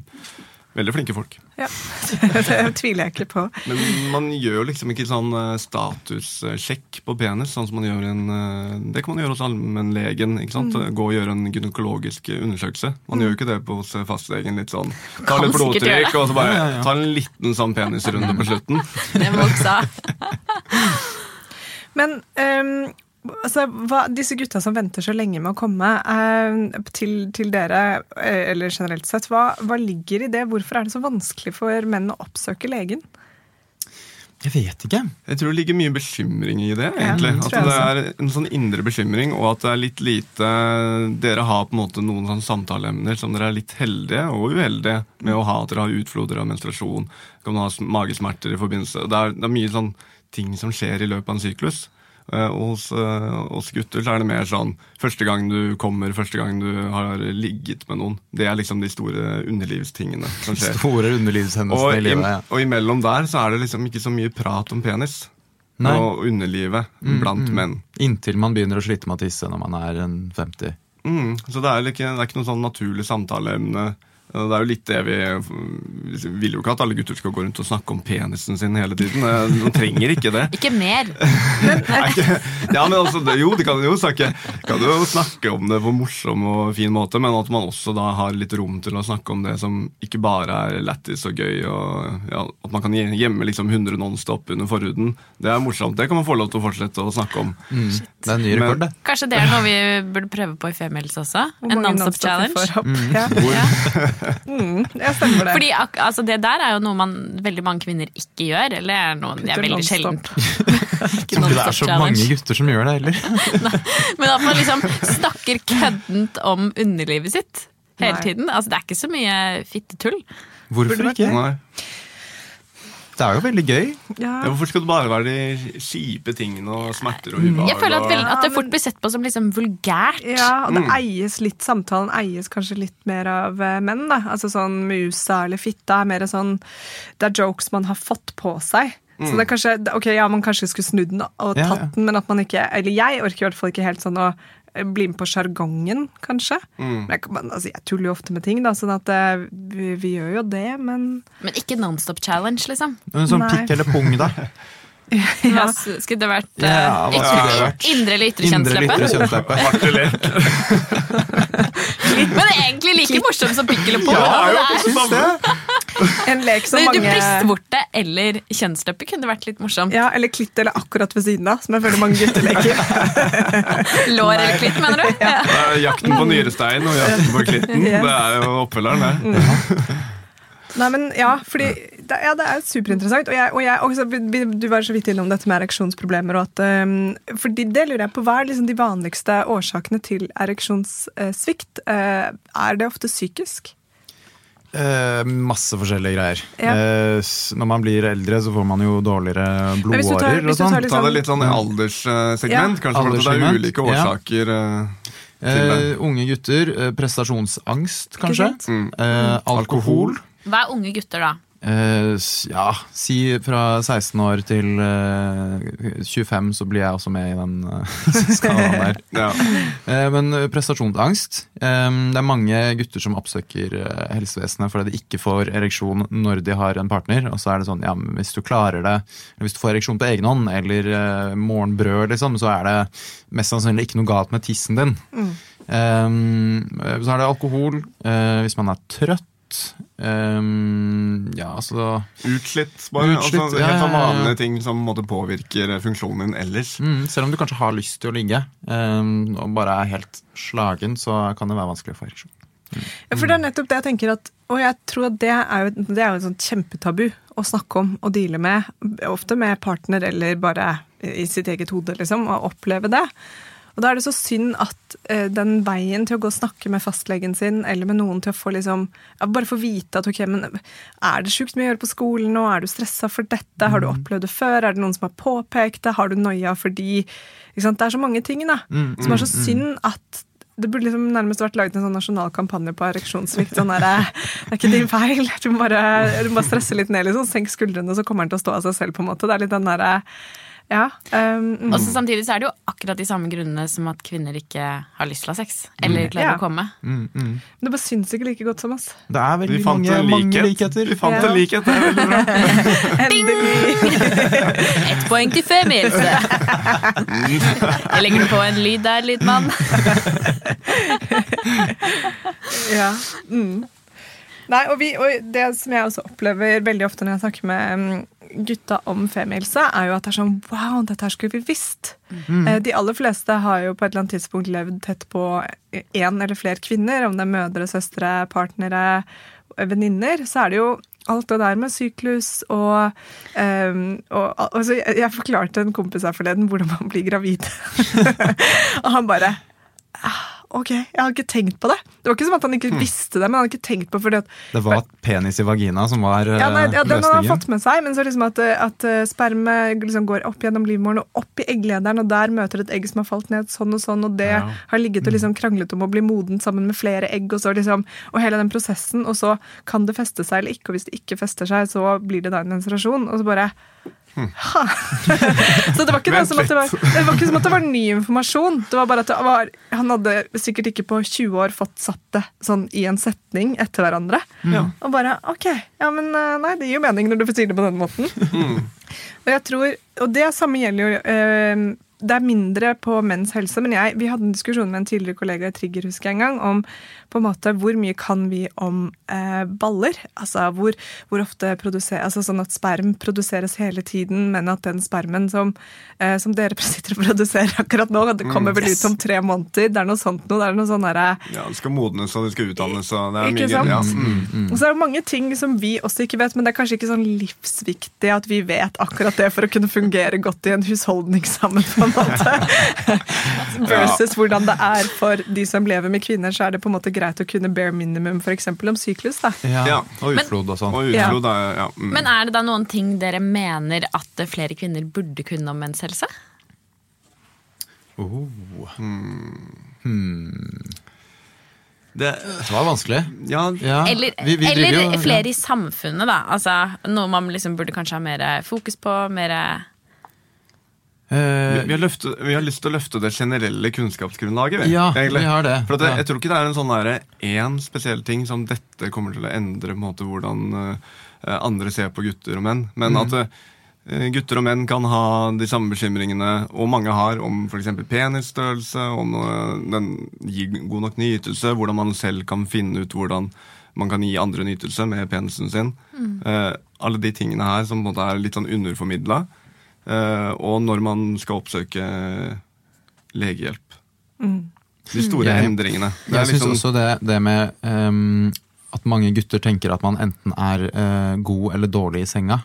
Speaker 3: Veldig flinke folk.
Speaker 2: Ja, Det tviler jeg ikke på.
Speaker 3: Men man gjør liksom ikke sånn eh, statussjekk på penis, sånn som man gjør en eh, Det kan man gjøre hos allmennlegen. ikke sant? Mm. Gå og gjøre en gynekologisk undersøkelse. Man mm. gjør jo ikke det på hos fastlegen. litt sånn, Ta litt blodtrykk og så bare ja, ja, ja. ta en liten sånn penisrunde på slutten.
Speaker 1: Det må også.
Speaker 2: Men um, altså, hva, disse gutta som venter så lenge med å komme eh, til, til, dere, eh, eller generelt sett, hva, hva, ligger i det? Hvorfor er det så vanskelig for menn å oppsøke legen?
Speaker 4: Jeg vet ikke.
Speaker 3: Jeg tror det ligger mye bekymring i det. egentlig. Ja, at det er en sånn indre bekymring, og at det er litt lite Dere har på en måte noen sånn samtaleemner som dere er litt heldige og uheldige med å ha. At dere har utfloder av menstruasjon, kan ha magesmerter i forbindelse Det er, det er mye sånn ting som skjer i løpet av en syklus. Uh, hos, uh, hos, gutter så er det mer sånn første gang du kommer, første gang du har ligget med noen. Det er liksom de store underlivstingene som skjer.
Speaker 4: Store underlivshendelsene i livet, ja.
Speaker 3: Og imellom der så er det liksom ikke så mye prat om penis. Nei. Og underlivet mm, blant mm. menn.
Speaker 4: Inntil man begynner å slite med å tisse når man er 50.
Speaker 3: Mm, så det er, ikke, det er ikke noe sånn naturlig samtaleemne Det er jo litt det vi vi vil jo ikke at alle gutter skal gå rundt og snakke om penisen sin hele tiden. De trenger ikke det.
Speaker 5: Ikke mer.
Speaker 3: Nei, ikke- ja, men altså, jo, de kan jo snakke, kan jo snakke om det på morsom og fin måte, men at man også da har litt rom til å snakke om det som ikke bare er lættis og gøy. Og, ja, at man kan gjemme liksom 100 Nonstop under forhuden. Det er morsomt. Det kan man få lov til å fortsette å snakke om.
Speaker 4: Det er en ny rekord, det.
Speaker 5: Kanskje det er noe vi burde prøve på i Femils også?
Speaker 2: Hvor
Speaker 5: En nonstop
Speaker 2: nonstop
Speaker 5: challenge.
Speaker 2: opp. Ja. Mm, jeg stemmer det.
Speaker 5: Fordi ak altså, det der er jo noe man veldig mange kvinner ikke gjør. Eller er noe det er veldig sjelden. Ikke
Speaker 4: Tror ikke det er så
Speaker 5: challenge.
Speaker 4: mange gutter som gjør det heller.
Speaker 5: Men at man liksom snakker køddent om underlivet sitt hele
Speaker 2: Nei.
Speaker 5: tiden. Altså, det er ikke så mye fittetull.
Speaker 4: Hvorfor ikke?
Speaker 3: Nei.
Speaker 4: Det er jo veldig gøy.
Speaker 2: Ja.
Speaker 3: Ja, hvorfor skal det bare være de kjipe tingene og smerter og ubehag?
Speaker 5: Jeg føler at, vel- at det fort blir sett på som liksom vulgært.
Speaker 2: Ja, og det
Speaker 3: Mm.
Speaker 2: eies litt, samtalen eies kanskje litt mer av eh, menn. da. Altså sånn musa eller fitta er mer sånn Det er jokes man har fått på seg. Så det er kanskje, ok, ja, Man kanskje skulle snudd den og tatt
Speaker 4: ja.
Speaker 2: den, men at man ikke Eller jeg orker i hvert fall ikke helt sånn å bli med på sjargongen, kanskje. Men jeg, men, altså, jeg tuller jo ofte med ting, da, sånn at eh, vi, vi gjør jo det, men
Speaker 5: Men ikke nonstop challenge, liksom.
Speaker 4: En sånn pikk eller pung, da.
Speaker 5: Hva skulle det vært? eh,
Speaker 4: Ja, hva skulle det vært?
Speaker 5: Indre eller ytre
Speaker 4: Indre Men det
Speaker 5: kjønnsleppe?
Speaker 4: kjønnsleppe.
Speaker 5: Men egentlig like morsomt som pikk eller pung.
Speaker 3: Ja,
Speaker 5: Altså, det er-
Speaker 2: en lek som
Speaker 5: Men du
Speaker 2: mange
Speaker 5: Brystvorte eller kjønnsleppe kunne vært litt morsomt.
Speaker 2: ja, Eller klitt eller akkurat ved siden av, som jeg føler mange gutter leker.
Speaker 5: Lår eller klitt, mener du? Ja.
Speaker 3: Det er jakten på nyrestein og jakten på klitten.
Speaker 2: Yes.
Speaker 3: Det er jo oppfølgeren, det.
Speaker 2: Nei, men ja, fordi det, ja, det er superinteressant. Og, jeg, og jeg, også, du var så vidt innom dette med ereksjonsproblemer. Og at, um, fordi det lurer jeg på, Hva er liksom de vanligste årsakene til ereksjonssvikt? Uh, er det ofte psykisk?
Speaker 4: Eh, masse forskjellige greier.
Speaker 2: Ja.
Speaker 4: Eh, når man blir eldre, så får man jo dårligere blodårer og sånn.
Speaker 2: Liksom...
Speaker 3: Ta det litt sånn i alderssegment. Kanskje for at det er ulike
Speaker 4: ja.
Speaker 3: årsaker eh, til det.
Speaker 4: Eh, unge gutter, eh, prestasjonsangst, kanskje.
Speaker 3: Mm.
Speaker 4: Eh, alkohol.
Speaker 5: Hva er unge gutter, da?
Speaker 4: Eh, s- ja, si fra 16 år til uh, 25, så blir jeg også med i den uh, skalaen der.
Speaker 3: Ja.
Speaker 4: uh, men eh, prestasjonsangst Um, Det er mange gutter som oppsøker eh, helsevesenet fordi de ikke får ereksjon når de har en partner. Og så er det sånn, ja, men hvis du klarer det, eller hvis du får ereksjon på egen hånd, eller eh, morgenbrød, liksom, så er det mest sannsynlig ikke noe galt med tissen din. Eh, så er det alkohol. eh, hvis man er trøtt. Eh, ja, altså
Speaker 3: Utslitt, bare.
Speaker 4: Utslitt,
Speaker 3: altså, helt sånn
Speaker 4: ja, ja.
Speaker 3: vanlige ting som måtte påvirker funksjonen din ellers.
Speaker 4: mm, Selv om du kanskje har lyst til å ligge, um, og bare er helt slagen, så kan det være vanskelig å få ereksjon.
Speaker 2: Ja, for det er nettopp det jeg tenker at Og jeg tror at det er jo, det er jo et sånt kjempetabu å snakke om og deale med. Ofte med partner eller bare i sitt eget hode, liksom. Å oppleve det. Og da er det så synd at eh, den veien til å gå og snakke med fastlegen sin, eller med noen til å få liksom ja, Bare få vite at ok, men er det sjukt mye å gjøre på skolen nå? Er du stressa for dette? Har du opplevd det før? Er det noen som har påpekt det? Har du noia fordi? Det er så mange ting da, som er så synd at det burde liksom nærmest vært laget en sånn nasjonal kampanje på ereksjonssvikt. Sånn der, det er ikke din feil, du må bare, du må bare stresse litt ned. Liksom. Senk skuldrene, så kommer den til å stå av seg selv. på en måte. Det er litt den derre Ja. Um, mm.
Speaker 5: Og så Samtidig så er det jo akkurat de samme grunnene som at kvinner ikke har lyst til å ha sex. Eller klarer
Speaker 2: Ja.
Speaker 5: å komme.
Speaker 2: det bare syns ikke like godt som oss.
Speaker 4: Det er veldig
Speaker 3: fant
Speaker 4: mange, mange likheter.
Speaker 3: Vi fant
Speaker 2: Ja.
Speaker 3: en likhet, det er veldig bra.
Speaker 2: Endelig!
Speaker 5: Ett poeng til Femihelse! Jeg legger på en lyd der, lydmann.
Speaker 2: Ja. Mm. Nei, og, vi, og det som jeg også opplever veldig ofte når jeg snakker med mm, gutta om femihelse, er jo at det er sånn Wow, dette her skulle vi visst. Mm. De aller fleste har jo på et eller annet tidspunkt levd tett på én eller flere kvinner, om det er mødre, søstre, partnere, venninner. Så er det jo alt det der med syklus og, um, og altså, jeg, jeg forklarte en kompis her forleden hvordan man blir gravid. og han bare ah, Ok, jeg har ikke tenkt på det. Det var ikke som at han ikke visste det, men han hadde ikke tenkt på fordi at
Speaker 4: Det var penis i vagina som var eh,
Speaker 2: ja, nei, ja, Den har han fått med seg, men så liksom at, at sperme liksom går opp gjennom livmoren og opp i egglederen, og der møter et egg som har falt ned sånn og sånn, og det
Speaker 3: Ja.
Speaker 2: har ligget og liksom kranglet om å bli modent sammen med flere egg, og så liksom, og hele den prosessen, og så kan det feste seg eller ikke, og hvis det ikke fester seg, så blir det da en menstruasjon, og så bare så det var, ikke det, som at det, var, det var ikke som at det var ny informasjon. Det var bare at var, Han hadde sikkert ikke på 20 år fått satt det sånn i en setning etter hverandre. Ja. Og bare ok, ja men eh, nei, det gir jo mening når du sier det på den måten. Mm. Og jeg tror, og det samme gjelder jo øh, det er mindre på menns helse, men jeg, vi hadde en diskusjon med en tidligere kollega i Trigger husker jeg en gang, om på en måte hvor mye kan vi om eh, baller? Altså hvor, hvor ofte produserer altså Sånn at sperm produseres hele tiden, men at den spermen som, eh, som dere sitter og produserer akkurat nå, det kommer mm, vel ut om tre måneder. Det er noe sånt noe. Det er noe sånn der,
Speaker 3: Ja, det skal modnes og det skal utdannes og det er mye sant? Ja. Mm,
Speaker 2: mm. Og så er det mange ting som vi også ikke vet, men det er kanskje ikke sånn livsviktig at vi vet akkurat det for å kunne fungere godt i en husholdning sammen. på en måte. Versus hvordan det er for de som lever med kvinner, så er det på en måte greit å kunne bare minimum f.eks. om syklus. da.
Speaker 4: Ja, ja. Og utflod og sånn.
Speaker 3: Ja. ja.
Speaker 1: Mm. Men er det da noen ting dere mener at flere kvinner burde kunne om menshelse?
Speaker 4: Oh. Hmm. Hmm. Det, det, var vanskelig.
Speaker 3: Ja,
Speaker 1: ja. Eller, vi, vi eller jo, flere i samfunnet, da. Altså, noe man liksom burde kanskje ha mer fokus på. Mer
Speaker 3: vi, vi, har løftet, vi, har lyst til å løfte det generelle kunnskapsgrunnlaget.
Speaker 4: Vi, ja, egentlig. vi har det.
Speaker 3: For det, Jeg tror ikke det er en sånn én spesiell ting som dette kommer til å endre måte, hvordan uh, andre ser på gutter og menn. Men mm. at uh, gutter og menn kan ha de samme bekymringene, og mange har, om f.eks. penisstørrelse, om uh, den gir god nok nytelse, hvordan man selv kan finne ut hvordan man kan gi andre nytelse med penisen sin. Mm. alle de tingene her som på en måte er litt sånn underformidla. Eh, og når man skal oppsøke legehjelp. Mm. De store jeg, endringene.
Speaker 4: Det jeg liksom, syns også det, det med um, at mange gutter tenker at man enten er uh, god eller dårlig i senga.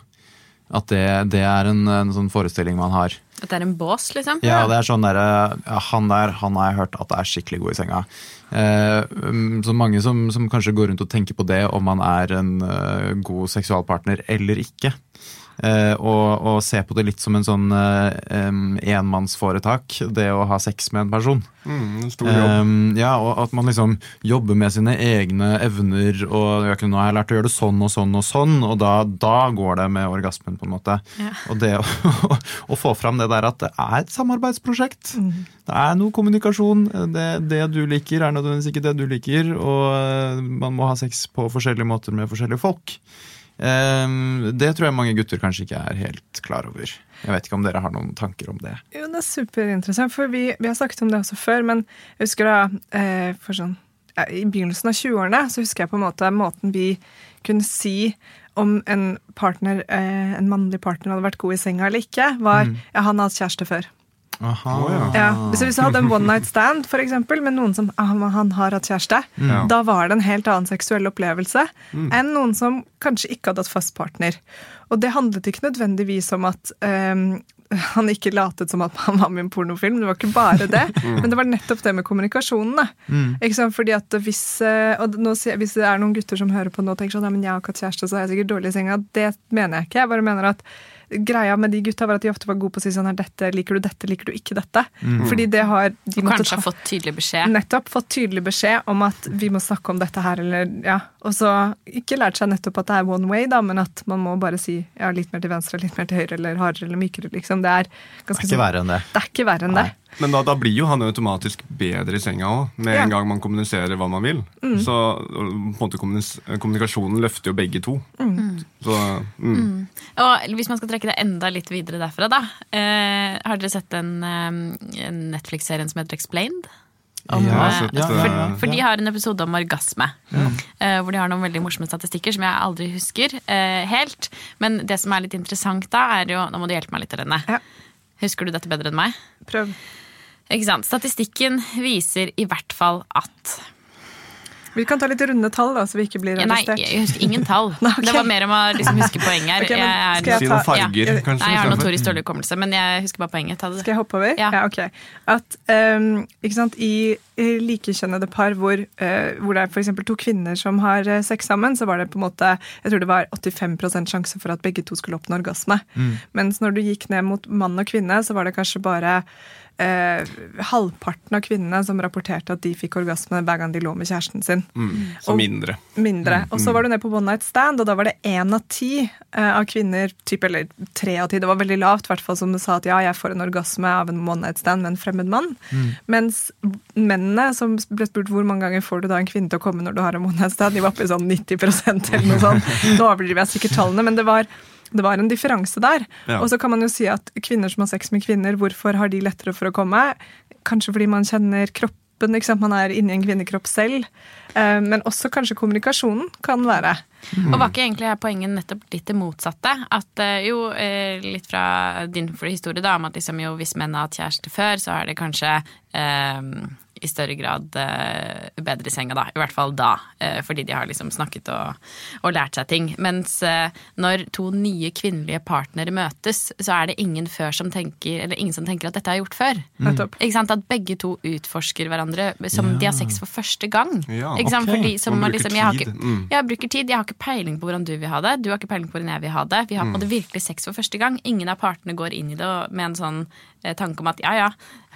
Speaker 4: At det, det er en, en, sånn forestilling man har.
Speaker 1: At det er en bås, liksom?
Speaker 4: Ja, det er sånn der, ja, han der han har jeg hørt at er skikkelig god i senga. Eh, så mange som, som, kanskje går rundt og tenker på det om man er en uh, god seksualpartner eller ikke. Uh, og, og, se på det litt som en sånn um, enmannsforetak, det å ha sex med en person.
Speaker 3: Mm, en stor jobb. Um,
Speaker 4: ja, og at man liksom jobber med sine egne evner, og ja, nå har jeg lært å gjøre det sånn og sånn og sånn, og da, da går det med orgasmen, på en måte. Ja. Og det å, å, få fram det der at det er et samarbeidsprosjekt. Mm. Det er noe kommunikasjon. Det, det, du liker, er nødvendigvis ikke det du liker, og man må ha sex på forskjellige måter med forskjellige folk. Ehm, det tror jeg mange gutter kanskje ikke er helt klar over. Jeg vet ikke om dere har noen tanker om det?
Speaker 2: Jo, Det er superinteressant, for vi, vi har snakket om det også før. Men jeg husker da eh, for sånn, ja, I begynnelsen av 20-årene så husker jeg på en måte måten vi kunne si om en partner, eh, en mannlig partner hadde vært god i senga eller ikke, var mm. ja, han har hatt kjæreste før.
Speaker 4: Aha.
Speaker 2: Ja. Hvis du hadde en one night stand for eksempel, med noen som ah, han har hatt kjæreste, ja. da var det en helt annen seksuell opplevelse mm. enn noen som kanskje ikke hadde hatt fast partner. Og det handlet ikke nødvendigvis om at um, han ikke latet som at han var med i en pornofilm. Det var ikke bare det, mm. men det var nettopp det med kommunikasjonen. Mm. Ikke sant? Fordi at hvis, eh, og nå, hvis det er noen gutter som hører på nå og tenker sånn ja, men jeg har ikke hatt kjæreste, så er jeg sikkert dårlig i senga. Det mener jeg ikke. Jeg bare mener at greia med de gutta var at de ofte var gode på å si sånn her, dette liker du dette, liker du ikke dette. Mm. Fordi det har de
Speaker 1: Kanskje ta, fått tydelig beskjed.
Speaker 2: Nettopp. Fått tydelig beskjed om at vi må snakke om dette her, eller ja. Og så ikke lært seg nettopp at det er one way, da, men at man må bare si ja, litt mer til venstre, litt mer til høyre, eller hardere eller mykere, liksom. Det er,
Speaker 4: ganske, det er ikke verre enn det.
Speaker 2: Det er ikke verre enn Nei. det.
Speaker 3: Men da, da, blir jo han automatisk bedre i senga òg, med ja. en gang man kommuniserer hva man vil. Mm. Så på en måte kommunikasjonen løfter jo begge to. Mm. Så, mm.
Speaker 1: mm. Og hvis man skal trekke det enda litt videre derfra, da. Eh, har dere sett den eh, Netflix-serien som heter Explained? Om, ja, eh, sett, ja, for, for, de har en episode om orgasme. Eh, hvor de har noen veldig morsomme statistikker som jeg aldri husker eh, helt. Men det som er litt interessant da, er jo Nå må du hjelpe meg litt, Renne. Husker du dette bedre enn meg?
Speaker 2: Prøv.
Speaker 1: Ikke sant? Statistikken viser i hvert fall at
Speaker 2: vi kan ta litt runde tall, da, så vi ikke blir
Speaker 1: arrestert. Nei, jeg husker ingen tall. Nei, okay. Det var mer om å liksom, huske poenget her.
Speaker 3: Okay, jeg, skal jeg ta, si farger, ja. kanskje?
Speaker 1: Nei, jeg har notorisk dårlig hukommelse, men jeg husker bare poenget.
Speaker 2: Skal jeg hoppe over? Ja,
Speaker 1: ja
Speaker 2: ok. At um, ikke sant, i, likekjennede likekjønnede par hvor, uh, hvor det er f.eks. to kvinner som har uh, sex sammen, så var det på en måte Jeg tror det var 85% sjanse for at begge to skulle oppnå orgasme. Mm. Mens når du gikk ned mot mann og kvinne, så var det kanskje bare eh, halvparten av kvinnene som rapporterte at de fikk orgasme hver gang de lå med kjæresten sin.
Speaker 3: Mm, så mindre.
Speaker 2: Mindre. Og så var du ned på one night stand, og da var det én av ti eh, av kvinner, typ, eller tre av ti, det var veldig lavt, hvert fall som sa at ja, jeg får en orgasme av en one night stand med en fremmed mann. Mm. Mens mennene som ble spurt hvor mange ganger får du da en kvinne til å komme når du har en one night stand, de var oppe i sånn 90 eller noe sånt. Nå overdriver jeg sikkert tallene, men det var det var en differanse der. Ja. Og så kan man jo si at kvinner som har sex med kvinner, hvorfor har de lettere for å komme? Kanskje fordi man kjenner kroppen, man er inni en kvinnekropp selv. Eh, men også kanskje kommunikasjonen kan være.
Speaker 1: Mm. Og var ikke egentlig poenget nettopp litt det motsatte? At eh, jo, eh, litt fra din historie da, om at liksom jo hvis menn har hatt kjæreste før, så er det kanskje eh, i større grad uh, bedre i senga, da. I hvert fall da, uh, fordi de har liksom snakket og, og lært seg ting. Mens uh, når to nye kvinnelige partnere møtes, så er det ingen før som tenker, eller ingen som tenker at dette er gjort før. Mm. Ikke sant? At begge to utforsker hverandre som ja. de har sex for første gang. Ja, ikke sant? Okay. Fordi som Man liksom, jeg, har ikke, mm. jeg bruker tid, jeg har ikke peiling på hvordan du vil ha det, du har ikke peiling på hvordan jeg vil ha det. Vi har mm. virkelig sex for første gang. Ingen av partene går inn i det med en sånn tanke om at ja, ja,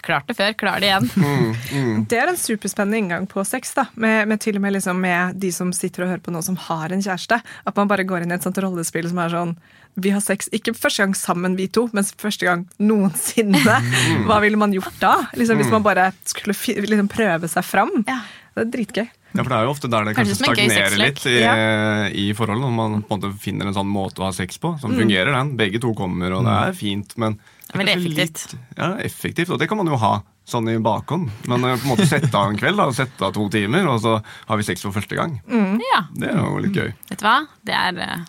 Speaker 1: klart det før, klar det igjen. Mm,
Speaker 2: mm. Det er en superspennende inngang på sex, da. Med, med til og med liksom med de som sitter og hører på noe som har en kjæreste. At man bare går inn i et sånt rollespill som er sånn Vi har sex ikke første gang sammen, vi to, men første gang noensinne. Mm. Hva ville man gjort da? Liksom, hvis mm. man bare skulle liksom prøve seg fram. Ja. Det er dritgøy.
Speaker 3: Ja, for Det er jo ofte der det kanskje, kanskje stagnerer litt i, ja. i forholdet. Når man på en måte finner en sånn måte å ha sex på som mm. fungerer. den. Begge to kommer, og det er fint, men
Speaker 1: Veldig effektivt.
Speaker 3: Litt, ja, effektivt, og det kan man jo ha sånn i bakhånd. Men eh, på en måte sette av en kveld, da, sette av to timer, og så har vi sex for første gang.
Speaker 1: Mm. Ja.
Speaker 3: Det er jo litt gøy.
Speaker 1: Vet du hva? Det er uh,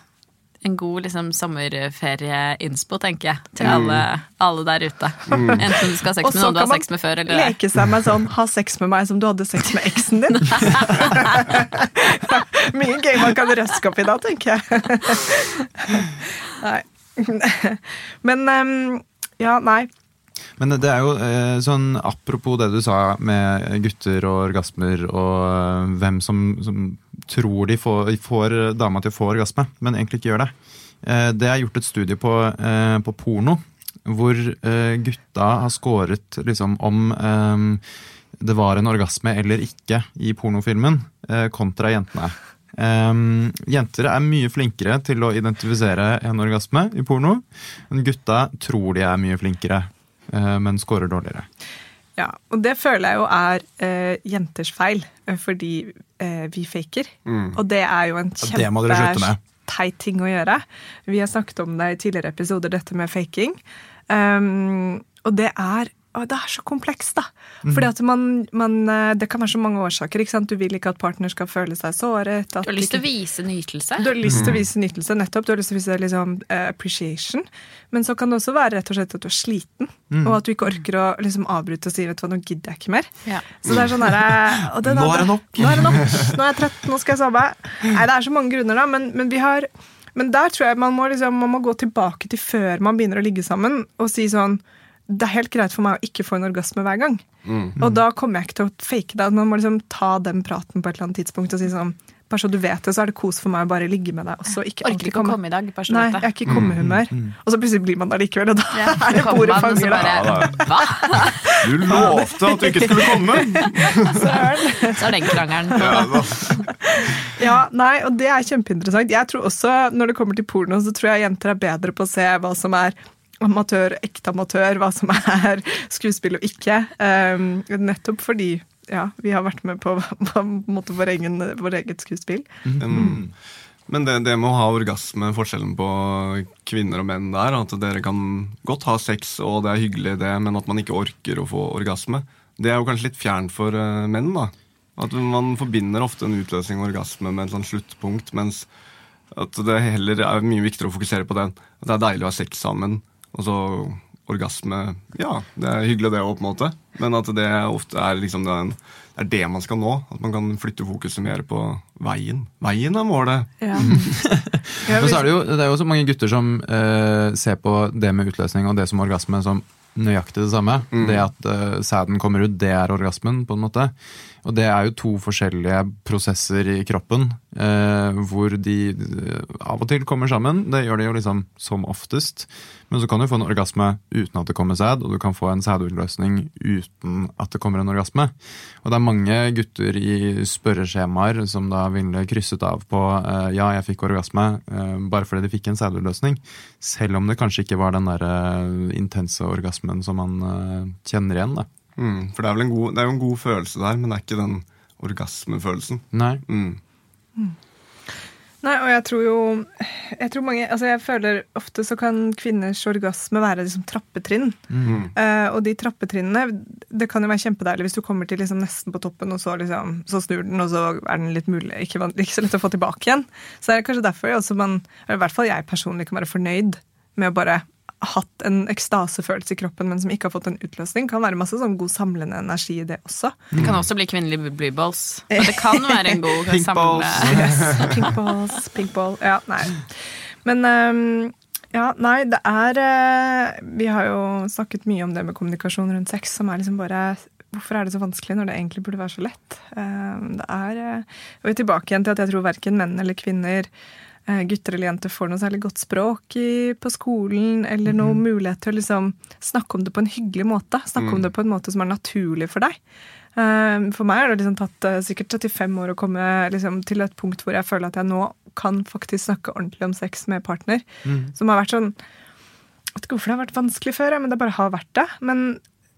Speaker 1: en god liksom, sommerferieinnspo, tenker jeg, til mm. alle, alle, der ute. Mm. Enten du skal ha sex med noen du har sex med før, eller Og så kan man
Speaker 2: leke seg med sånn 'ha sex med meg som du hadde sex med eksen din'. Mye gøy man kan røske opp i da, tenker jeg. Nei. Men um, ja, nei.
Speaker 4: Men det er jo eh, sånn apropos det du sa med gutter og orgasmer og eh, hvem som, som tror de får, får, dama til å få orgasme, men egentlig ikke gjør det. Eh, det er gjort et studie på, på porno hvor gutta har scoret liksom om det var en orgasme eller ikke i pornofilmen, kontra jentene. Um, jenter er mye flinkere til å identifisere en orgasme i porno. Men gutta tror de er mye flinkere, uh, men scorer dårligere.
Speaker 2: Ja, og det føler jeg jo er uh, jenters feil, uh, fordi vi faker. Mm. Og det er jo en kjempeteit ting å gjøre. Vi har snakket om det i tidligere episoder, dette med faking. Um, og det er det er så komplekst, da. Mm. Fordi at man, man, eh, Det kan være så mange årsaker. ikke sant? Du vil ikke at partner skal føle seg såret.
Speaker 1: du har lyst til å vise nytelse?
Speaker 2: Du har lyst til å mm. vise nytelse, nettopp. Du har lyst til å vise liksom, uh, appreciation. Men så kan det også være rett og slett at du er sliten, mm. og at du ikke orker å liksom, avbryte og si vet du hva, nå gidder jeg ikke mer. Ja. Så det er sånn
Speaker 4: derre Nå er det nok!
Speaker 2: Nå er det nok, nå er jeg trøtt, nå skal jeg sove. Nei, det er så mange grunner, da, men, men vi har men der tror jeg man må, liksom, man må gå tilbake til før man begynner å ligge sammen, og si sånn det er helt greit for meg å ikke få en orgasme hver gang. Mm. Og da kommer jeg ikke til å fake det. Man må liksom ta den praten på et eller annet tidspunkt og si sånn bare så du vet det, så er det kos for meg å bare ligge med deg. Også, ikke
Speaker 1: Orker ikke å komme i dag.
Speaker 2: Nei, jeg er ikke i kommehumør. Mm, mm, mm. Og så plutselig blir man der likevel, og da ja, er det bordet fanger.
Speaker 1: deg. Hva?
Speaker 3: Du lovte at du ikke skulle komme!
Speaker 1: Søren. Så er den krangelen.
Speaker 2: Ja, nei, og det er kjempeinteressant. Jeg tror også, når det kommer til porno, så tror jeg jenter er bedre på å se hva som er amatør, ekte amatør, hva som er skuespill og ikke. Um, nettopp fordi ja, vi har vært med på, på, på vår, egen, vår, eget skuespill.
Speaker 3: Mm. Men det, det, med å ha orgasme, forskjellen på kvinner og menn der, at dere kan godt ha sex, og det er hyggelig, det, men at man ikke orker å få orgasme, det er jo kanskje litt fjernt for uh, menn. da. At Man forbinder ofte en utløsning og orgasme med en sånt sluttpunkt, mens at det heller er mye viktigere å fokusere på den. At det er deilig å ha sex sammen. Og så orgasme Ja, det er hyggelig det òg, på en måte. Men at det ofte er liksom den, det er det man skal nå. At man kan flytte fokuset mer på veien. Veien er målet. Ja.
Speaker 4: Men så er det, jo, det er jo så mange gutter som eh, ser på det med utløsning og det som orgasme som nøyaktig det samme. Mm. Det at eh, sæden kommer ut, det er orgasmen, på en måte. Og det er jo to forskjellige prosesser i kroppen eh, hvor de eh, av og til kommer sammen. Det gjør de jo liksom som oftest. Men så kan du få en orgasme uten at det kommer sæd, og du kan få en sædutløsning uten at det kommer en orgasme. Og det er mange gutter i spørreskjemaer som da ville krysset av på eh, ja, jeg fikk orgasme eh, bare fordi de fikk en sædutløsning. Selv om det kanskje ikke var den der eh, intense orgasmen som man eh, kjenner igjen. da.
Speaker 3: Mm, for det er, god, det er, jo en god følelse der, men det er ikke den orgasmefølelsen.
Speaker 4: Nei.
Speaker 3: Mm. Mm.
Speaker 2: Nei, og jeg tror jo Jeg tror mange, altså jeg føler ofte så kan kvinners orgasme være liksom trappetrinn. Mm. Uh, og de trappetrinnene Det kan jo være kjempedeilig hvis du kommer til liksom nesten på toppen, og så, liksom, så snur den, og så er den litt mulig, ikke, ikke, så lett å få tilbake igjen. Så det er kanskje derfor også man, i hvert fall jeg personlig kan være fornøyd med å bare hatt en ekstasefølelse i kroppen, men som ikke har fått en utløsning, kan være masse sånn god samlende energi i det også.
Speaker 1: Det kan også bli kvinnelige blueballs. Men det kan være en god
Speaker 4: pink
Speaker 1: samle...
Speaker 2: Yes. Pink balls, pink ball. Ja, nei. Men um, ja, nei, det er uh, Vi har jo snakket mye om det med kommunikasjon rundt sex, som er liksom bare Hvorfor er det så vanskelig når det egentlig burde være så lett? Uh, det er uh, Og vi er tilbake igjen til at jeg tror verken menn eller kvinner Eh, gutter eller jenter får noe særlig godt språk i, på skolen, eller noen mm. mulighet til å liksom snakke om det på en hyggelig måte. Snakke mm. om det på en måte som er naturlig for deg. Uh, for meg har det liksom tatt uh, sikkert 35 år å komme liksom, til et punkt hvor jeg føler at jeg nå kan faktisk snakke ordentlig om sex med partner. Mm. Som har vært sånn Jeg vet ikke hvorfor det har vært vanskelig før, men det bare har vært det. Men,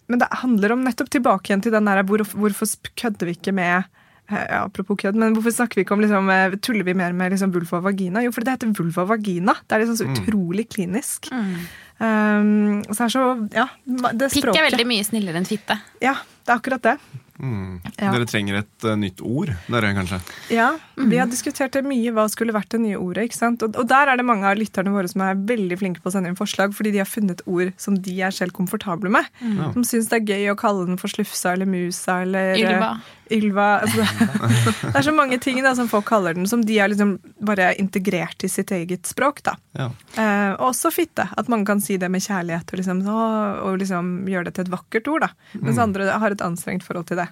Speaker 2: men det handler om nettopp tilbake igjen til den der hvor, hvorfor kødder vi ikke med ja, apropos kødd, men hvorfor snakker vi ikke om liksom, eh, Tuller vi mer med liksom, vulva og vagina? Jo, fordi det heter vulva og vagina. Det er liksom så mm. utrolig klinisk. Mm. Um, så er så, ja, det
Speaker 1: Pikk er veldig mye snillere enn fitte.
Speaker 2: Ja, det er akkurat det.
Speaker 3: Mm. Ja. Dere trenger et uh, nytt ord, dere kanskje?
Speaker 2: Ja, mm. vi har diskutert det mye hva skulle vært det nye ordet. ikke sant? Og, og, der er det mange av lytterne våre som er veldig flinke på å sende inn forslag, fordi de har funnet ord som de er selv komfortable med. Mm. Som syns det er gøy å kalle den for slufsa eller musa eller
Speaker 1: Ylva.
Speaker 2: Ylva. Altså, det er så mange ting da, som folk kaller den, som de har liksom bare integrert i sitt eget språk. da. Ja. Eh, også fitte. At mange kan si det med kjærlighet og liksom, å, og liksom gjøre det til et vakkert ord. da. Mens mm. andre har et anstrengt forhold til det.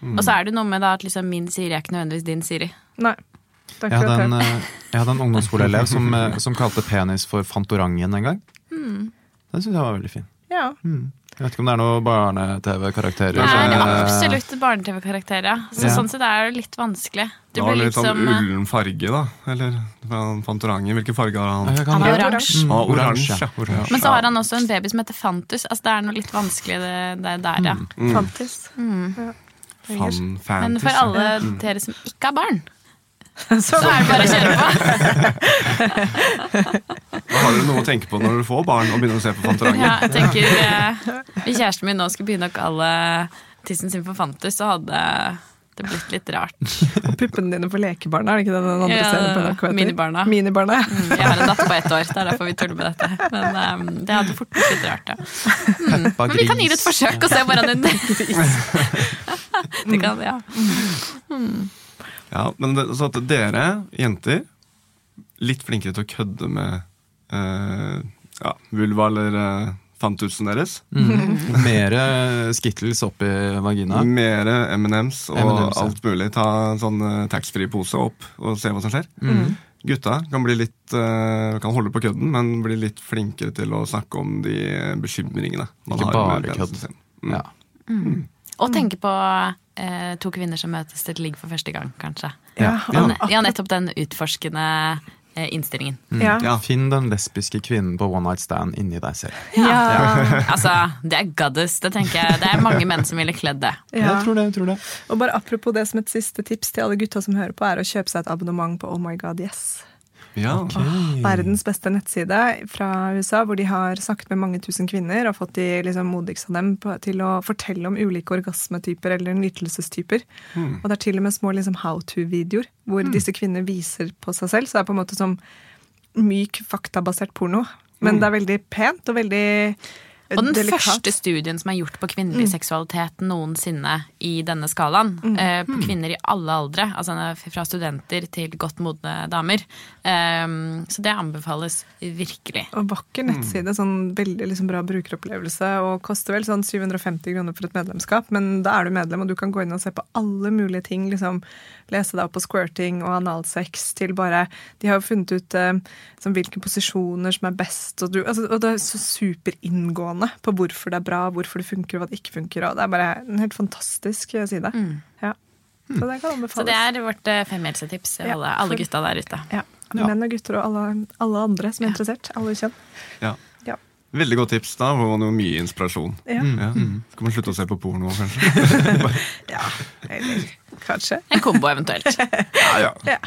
Speaker 1: Mm. Og så er det noe med da at liksom min Siri er ikke nødvendigvis din Siri.
Speaker 2: Nei.
Speaker 4: Jeg hadde, en, eh, jeg hadde en ungdomsskoleelev som, eh, som, kalte penis for Fantorangen en gang. Mm. Den syns jeg var veldig fin.
Speaker 2: Ja.
Speaker 4: Mm. Jeg vet ikke om det er noen barne-TV-karakterer?
Speaker 1: Det er absolutt barne-TV-karakterer. Så ja. Sånn sett er det litt vanskelig.
Speaker 3: Det var litt sånn eh, ullen farge, da. Eller Fantorangen. Hvilken farge har han?
Speaker 1: Han er oransje.
Speaker 3: Mm. Ah, oransje. Ja.
Speaker 1: oransje. Men så har han også en baby som heter Fantus. Altså Det er noe litt vanskelig det, det der, ja.
Speaker 2: Mm. Fantus. Mm. Ja.
Speaker 3: Fan,
Speaker 1: Men for alle dere som ikke har barn, så er det bare å kjøre på.
Speaker 3: Da har dere noe å tenke på når dere får barn og begynner å se på Fantorangen.
Speaker 1: Ja, jeg tenker eh, Hvis kjæresten min nå skulle begynne å kalle tissen sin for Fantus, så hadde det blitt litt rart.
Speaker 2: Og puppene dine for lekebarna, er det ikke det den andre ja, scenen på NRK?
Speaker 1: Minibarna.
Speaker 2: minibarna.
Speaker 1: Mm, jeg har en datter på ett år, det er derfor vi tuller med dette. Men um, det hadde fort blitt litt rart, ja. Mm. Men vi kan gi det et forsøk og se hvordan den Det kan, ja. Mm.
Speaker 3: Ja, men det, så at dere, jenter, litt flinkere til å kødde med uh, ja, vulva eller uh, fantusen deres.
Speaker 4: Mm. Mere Skittles oppi vagina.
Speaker 3: Mere M&M's og ja. alt mulig. Ta en sånn uh, taxfree-pose opp og se hva som skjer. Mm. Gutta kan, bli litt, uh, kan holde på kødden, men bli litt flinkere til å snakke om de bekymringene man
Speaker 4: Ikke har. Ikke bare kødd. Mm. Ja.
Speaker 1: Mm. Og tenke på eh, to kvinner som møtes til et ligg for første gang, kanskje.
Speaker 2: Ja,
Speaker 1: ja. ja nettopp den utforskende eh, innstillingen.
Speaker 4: Mm. Ja. Finn den lesbiske kvinnen på one night stand inni deg selv.
Speaker 1: Ja. altså, det er goddess, det tenker jeg. Det er mange menn som ville kledd det.
Speaker 4: Ja. Jeg tror det, jeg tror det.
Speaker 2: Og bare apropos det som et siste tips til alle gutta som hører på, er å kjøpe seg et abonnement på Oh My God Yes.
Speaker 3: Ja.
Speaker 2: Okay. Verdens beste nettside fra USA, hvor de har snakket med mange tusen kvinner og fått de liksom, modigste av dem på, til å fortelle om ulike orgasmetyper eller nytelsestyper. Mm. Og det er til og med små liksom, how to-videoer hvor mm. disse kvinnene viser på seg selv. Så det er på en måte som myk, faktabasert porno. Men mm. det er veldig pent og veldig
Speaker 1: og den delikat. første studien som er gjort på kvinnelig mm. seksualitet noensinne i denne skalaen. Eh, på kvinner i alle aldre. Altså fra studenter til godt modne damer. Eh, så det anbefales virkelig.
Speaker 2: Og vakker nettside. Sånn veldig liksom, bra brukeropplevelse. Og koster vel sånn 750 kroner for et medlemskap. Men da er du medlem, og du kan gå inn og se på alle mulige ting. liksom Lese deg opp på squirting og analsex til bare De har jo funnet ut eh, sånn, hvilke posisjoner som er best. Og, du, altså, og det er så superinngående på hvorfor det er bra, hvorfor det funker og hva det ikke funker. Og det er bare en helt fantastisk side. Mm. Ja. Så det kan anbefales.
Speaker 1: Så det er vårt uh, femhelsetips til alle, alle gutta der ute.
Speaker 2: Ja. Menn og gutter og alle, alle andre som er interessert. Alle kjønn.
Speaker 3: Ja. Veldig godt tips. Da får man jo mye inspirasjon. Ja. Ja. Skal man slutte å se på porno, kanskje?
Speaker 2: ja, eller kanskje.
Speaker 1: En kombo eventuelt.
Speaker 3: ja, ja.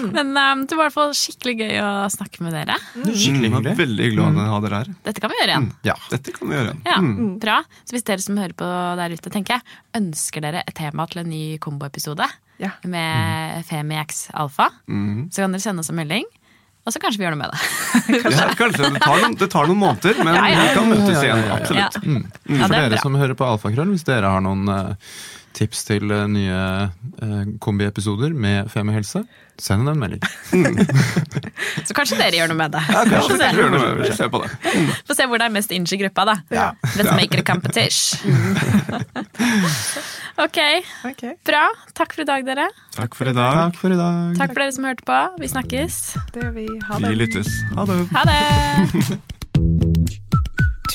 Speaker 1: Mm. Men um, det var i hvert fall skikkelig gøy å snakke med dere.
Speaker 3: Mm. Skikkelig hyggelig. Veldig glad å ha dere her.
Speaker 1: Dette kan vi gjøre igjen.
Speaker 3: Ja, dette kan vi gjøre igjen.
Speaker 1: Ja, mm. Bra. Så hvis dere som hører på der ute, tenker jeg, ønsker dere et tema til en ny komboepisode ja. med Femiax Alfa, mm. så kan dere sende oss en melding. Og så kanskje vi gjør noe med det.
Speaker 3: ja, kanskje, det tar, noen, det tar, noen, måneder, men ja, ja. vi kan møtes igjen. Absolutt.
Speaker 4: Mm. Mm. For dere som hører på Alfakrøll, hvis dere har noen uh, tips til uh, nye uh, kombiepisoder med Femi helse, send en melding.
Speaker 1: Så kanskje dere gjør noe med det.
Speaker 3: Ja, kanskje dere gjør noe med det. Vi ser på det.
Speaker 1: Få se hvor det er mest inch i gruppa, da. Let's make it a competition. Okay. ok. Bra. Takk for i dag, dere.
Speaker 3: Takk for i dag.
Speaker 4: Takk for i dag.
Speaker 1: Takk for dere som hørte på. Vi snakkes.
Speaker 2: Det gjør vi. Ha
Speaker 3: det. Vi lyttes. Ha det.
Speaker 1: Ha det.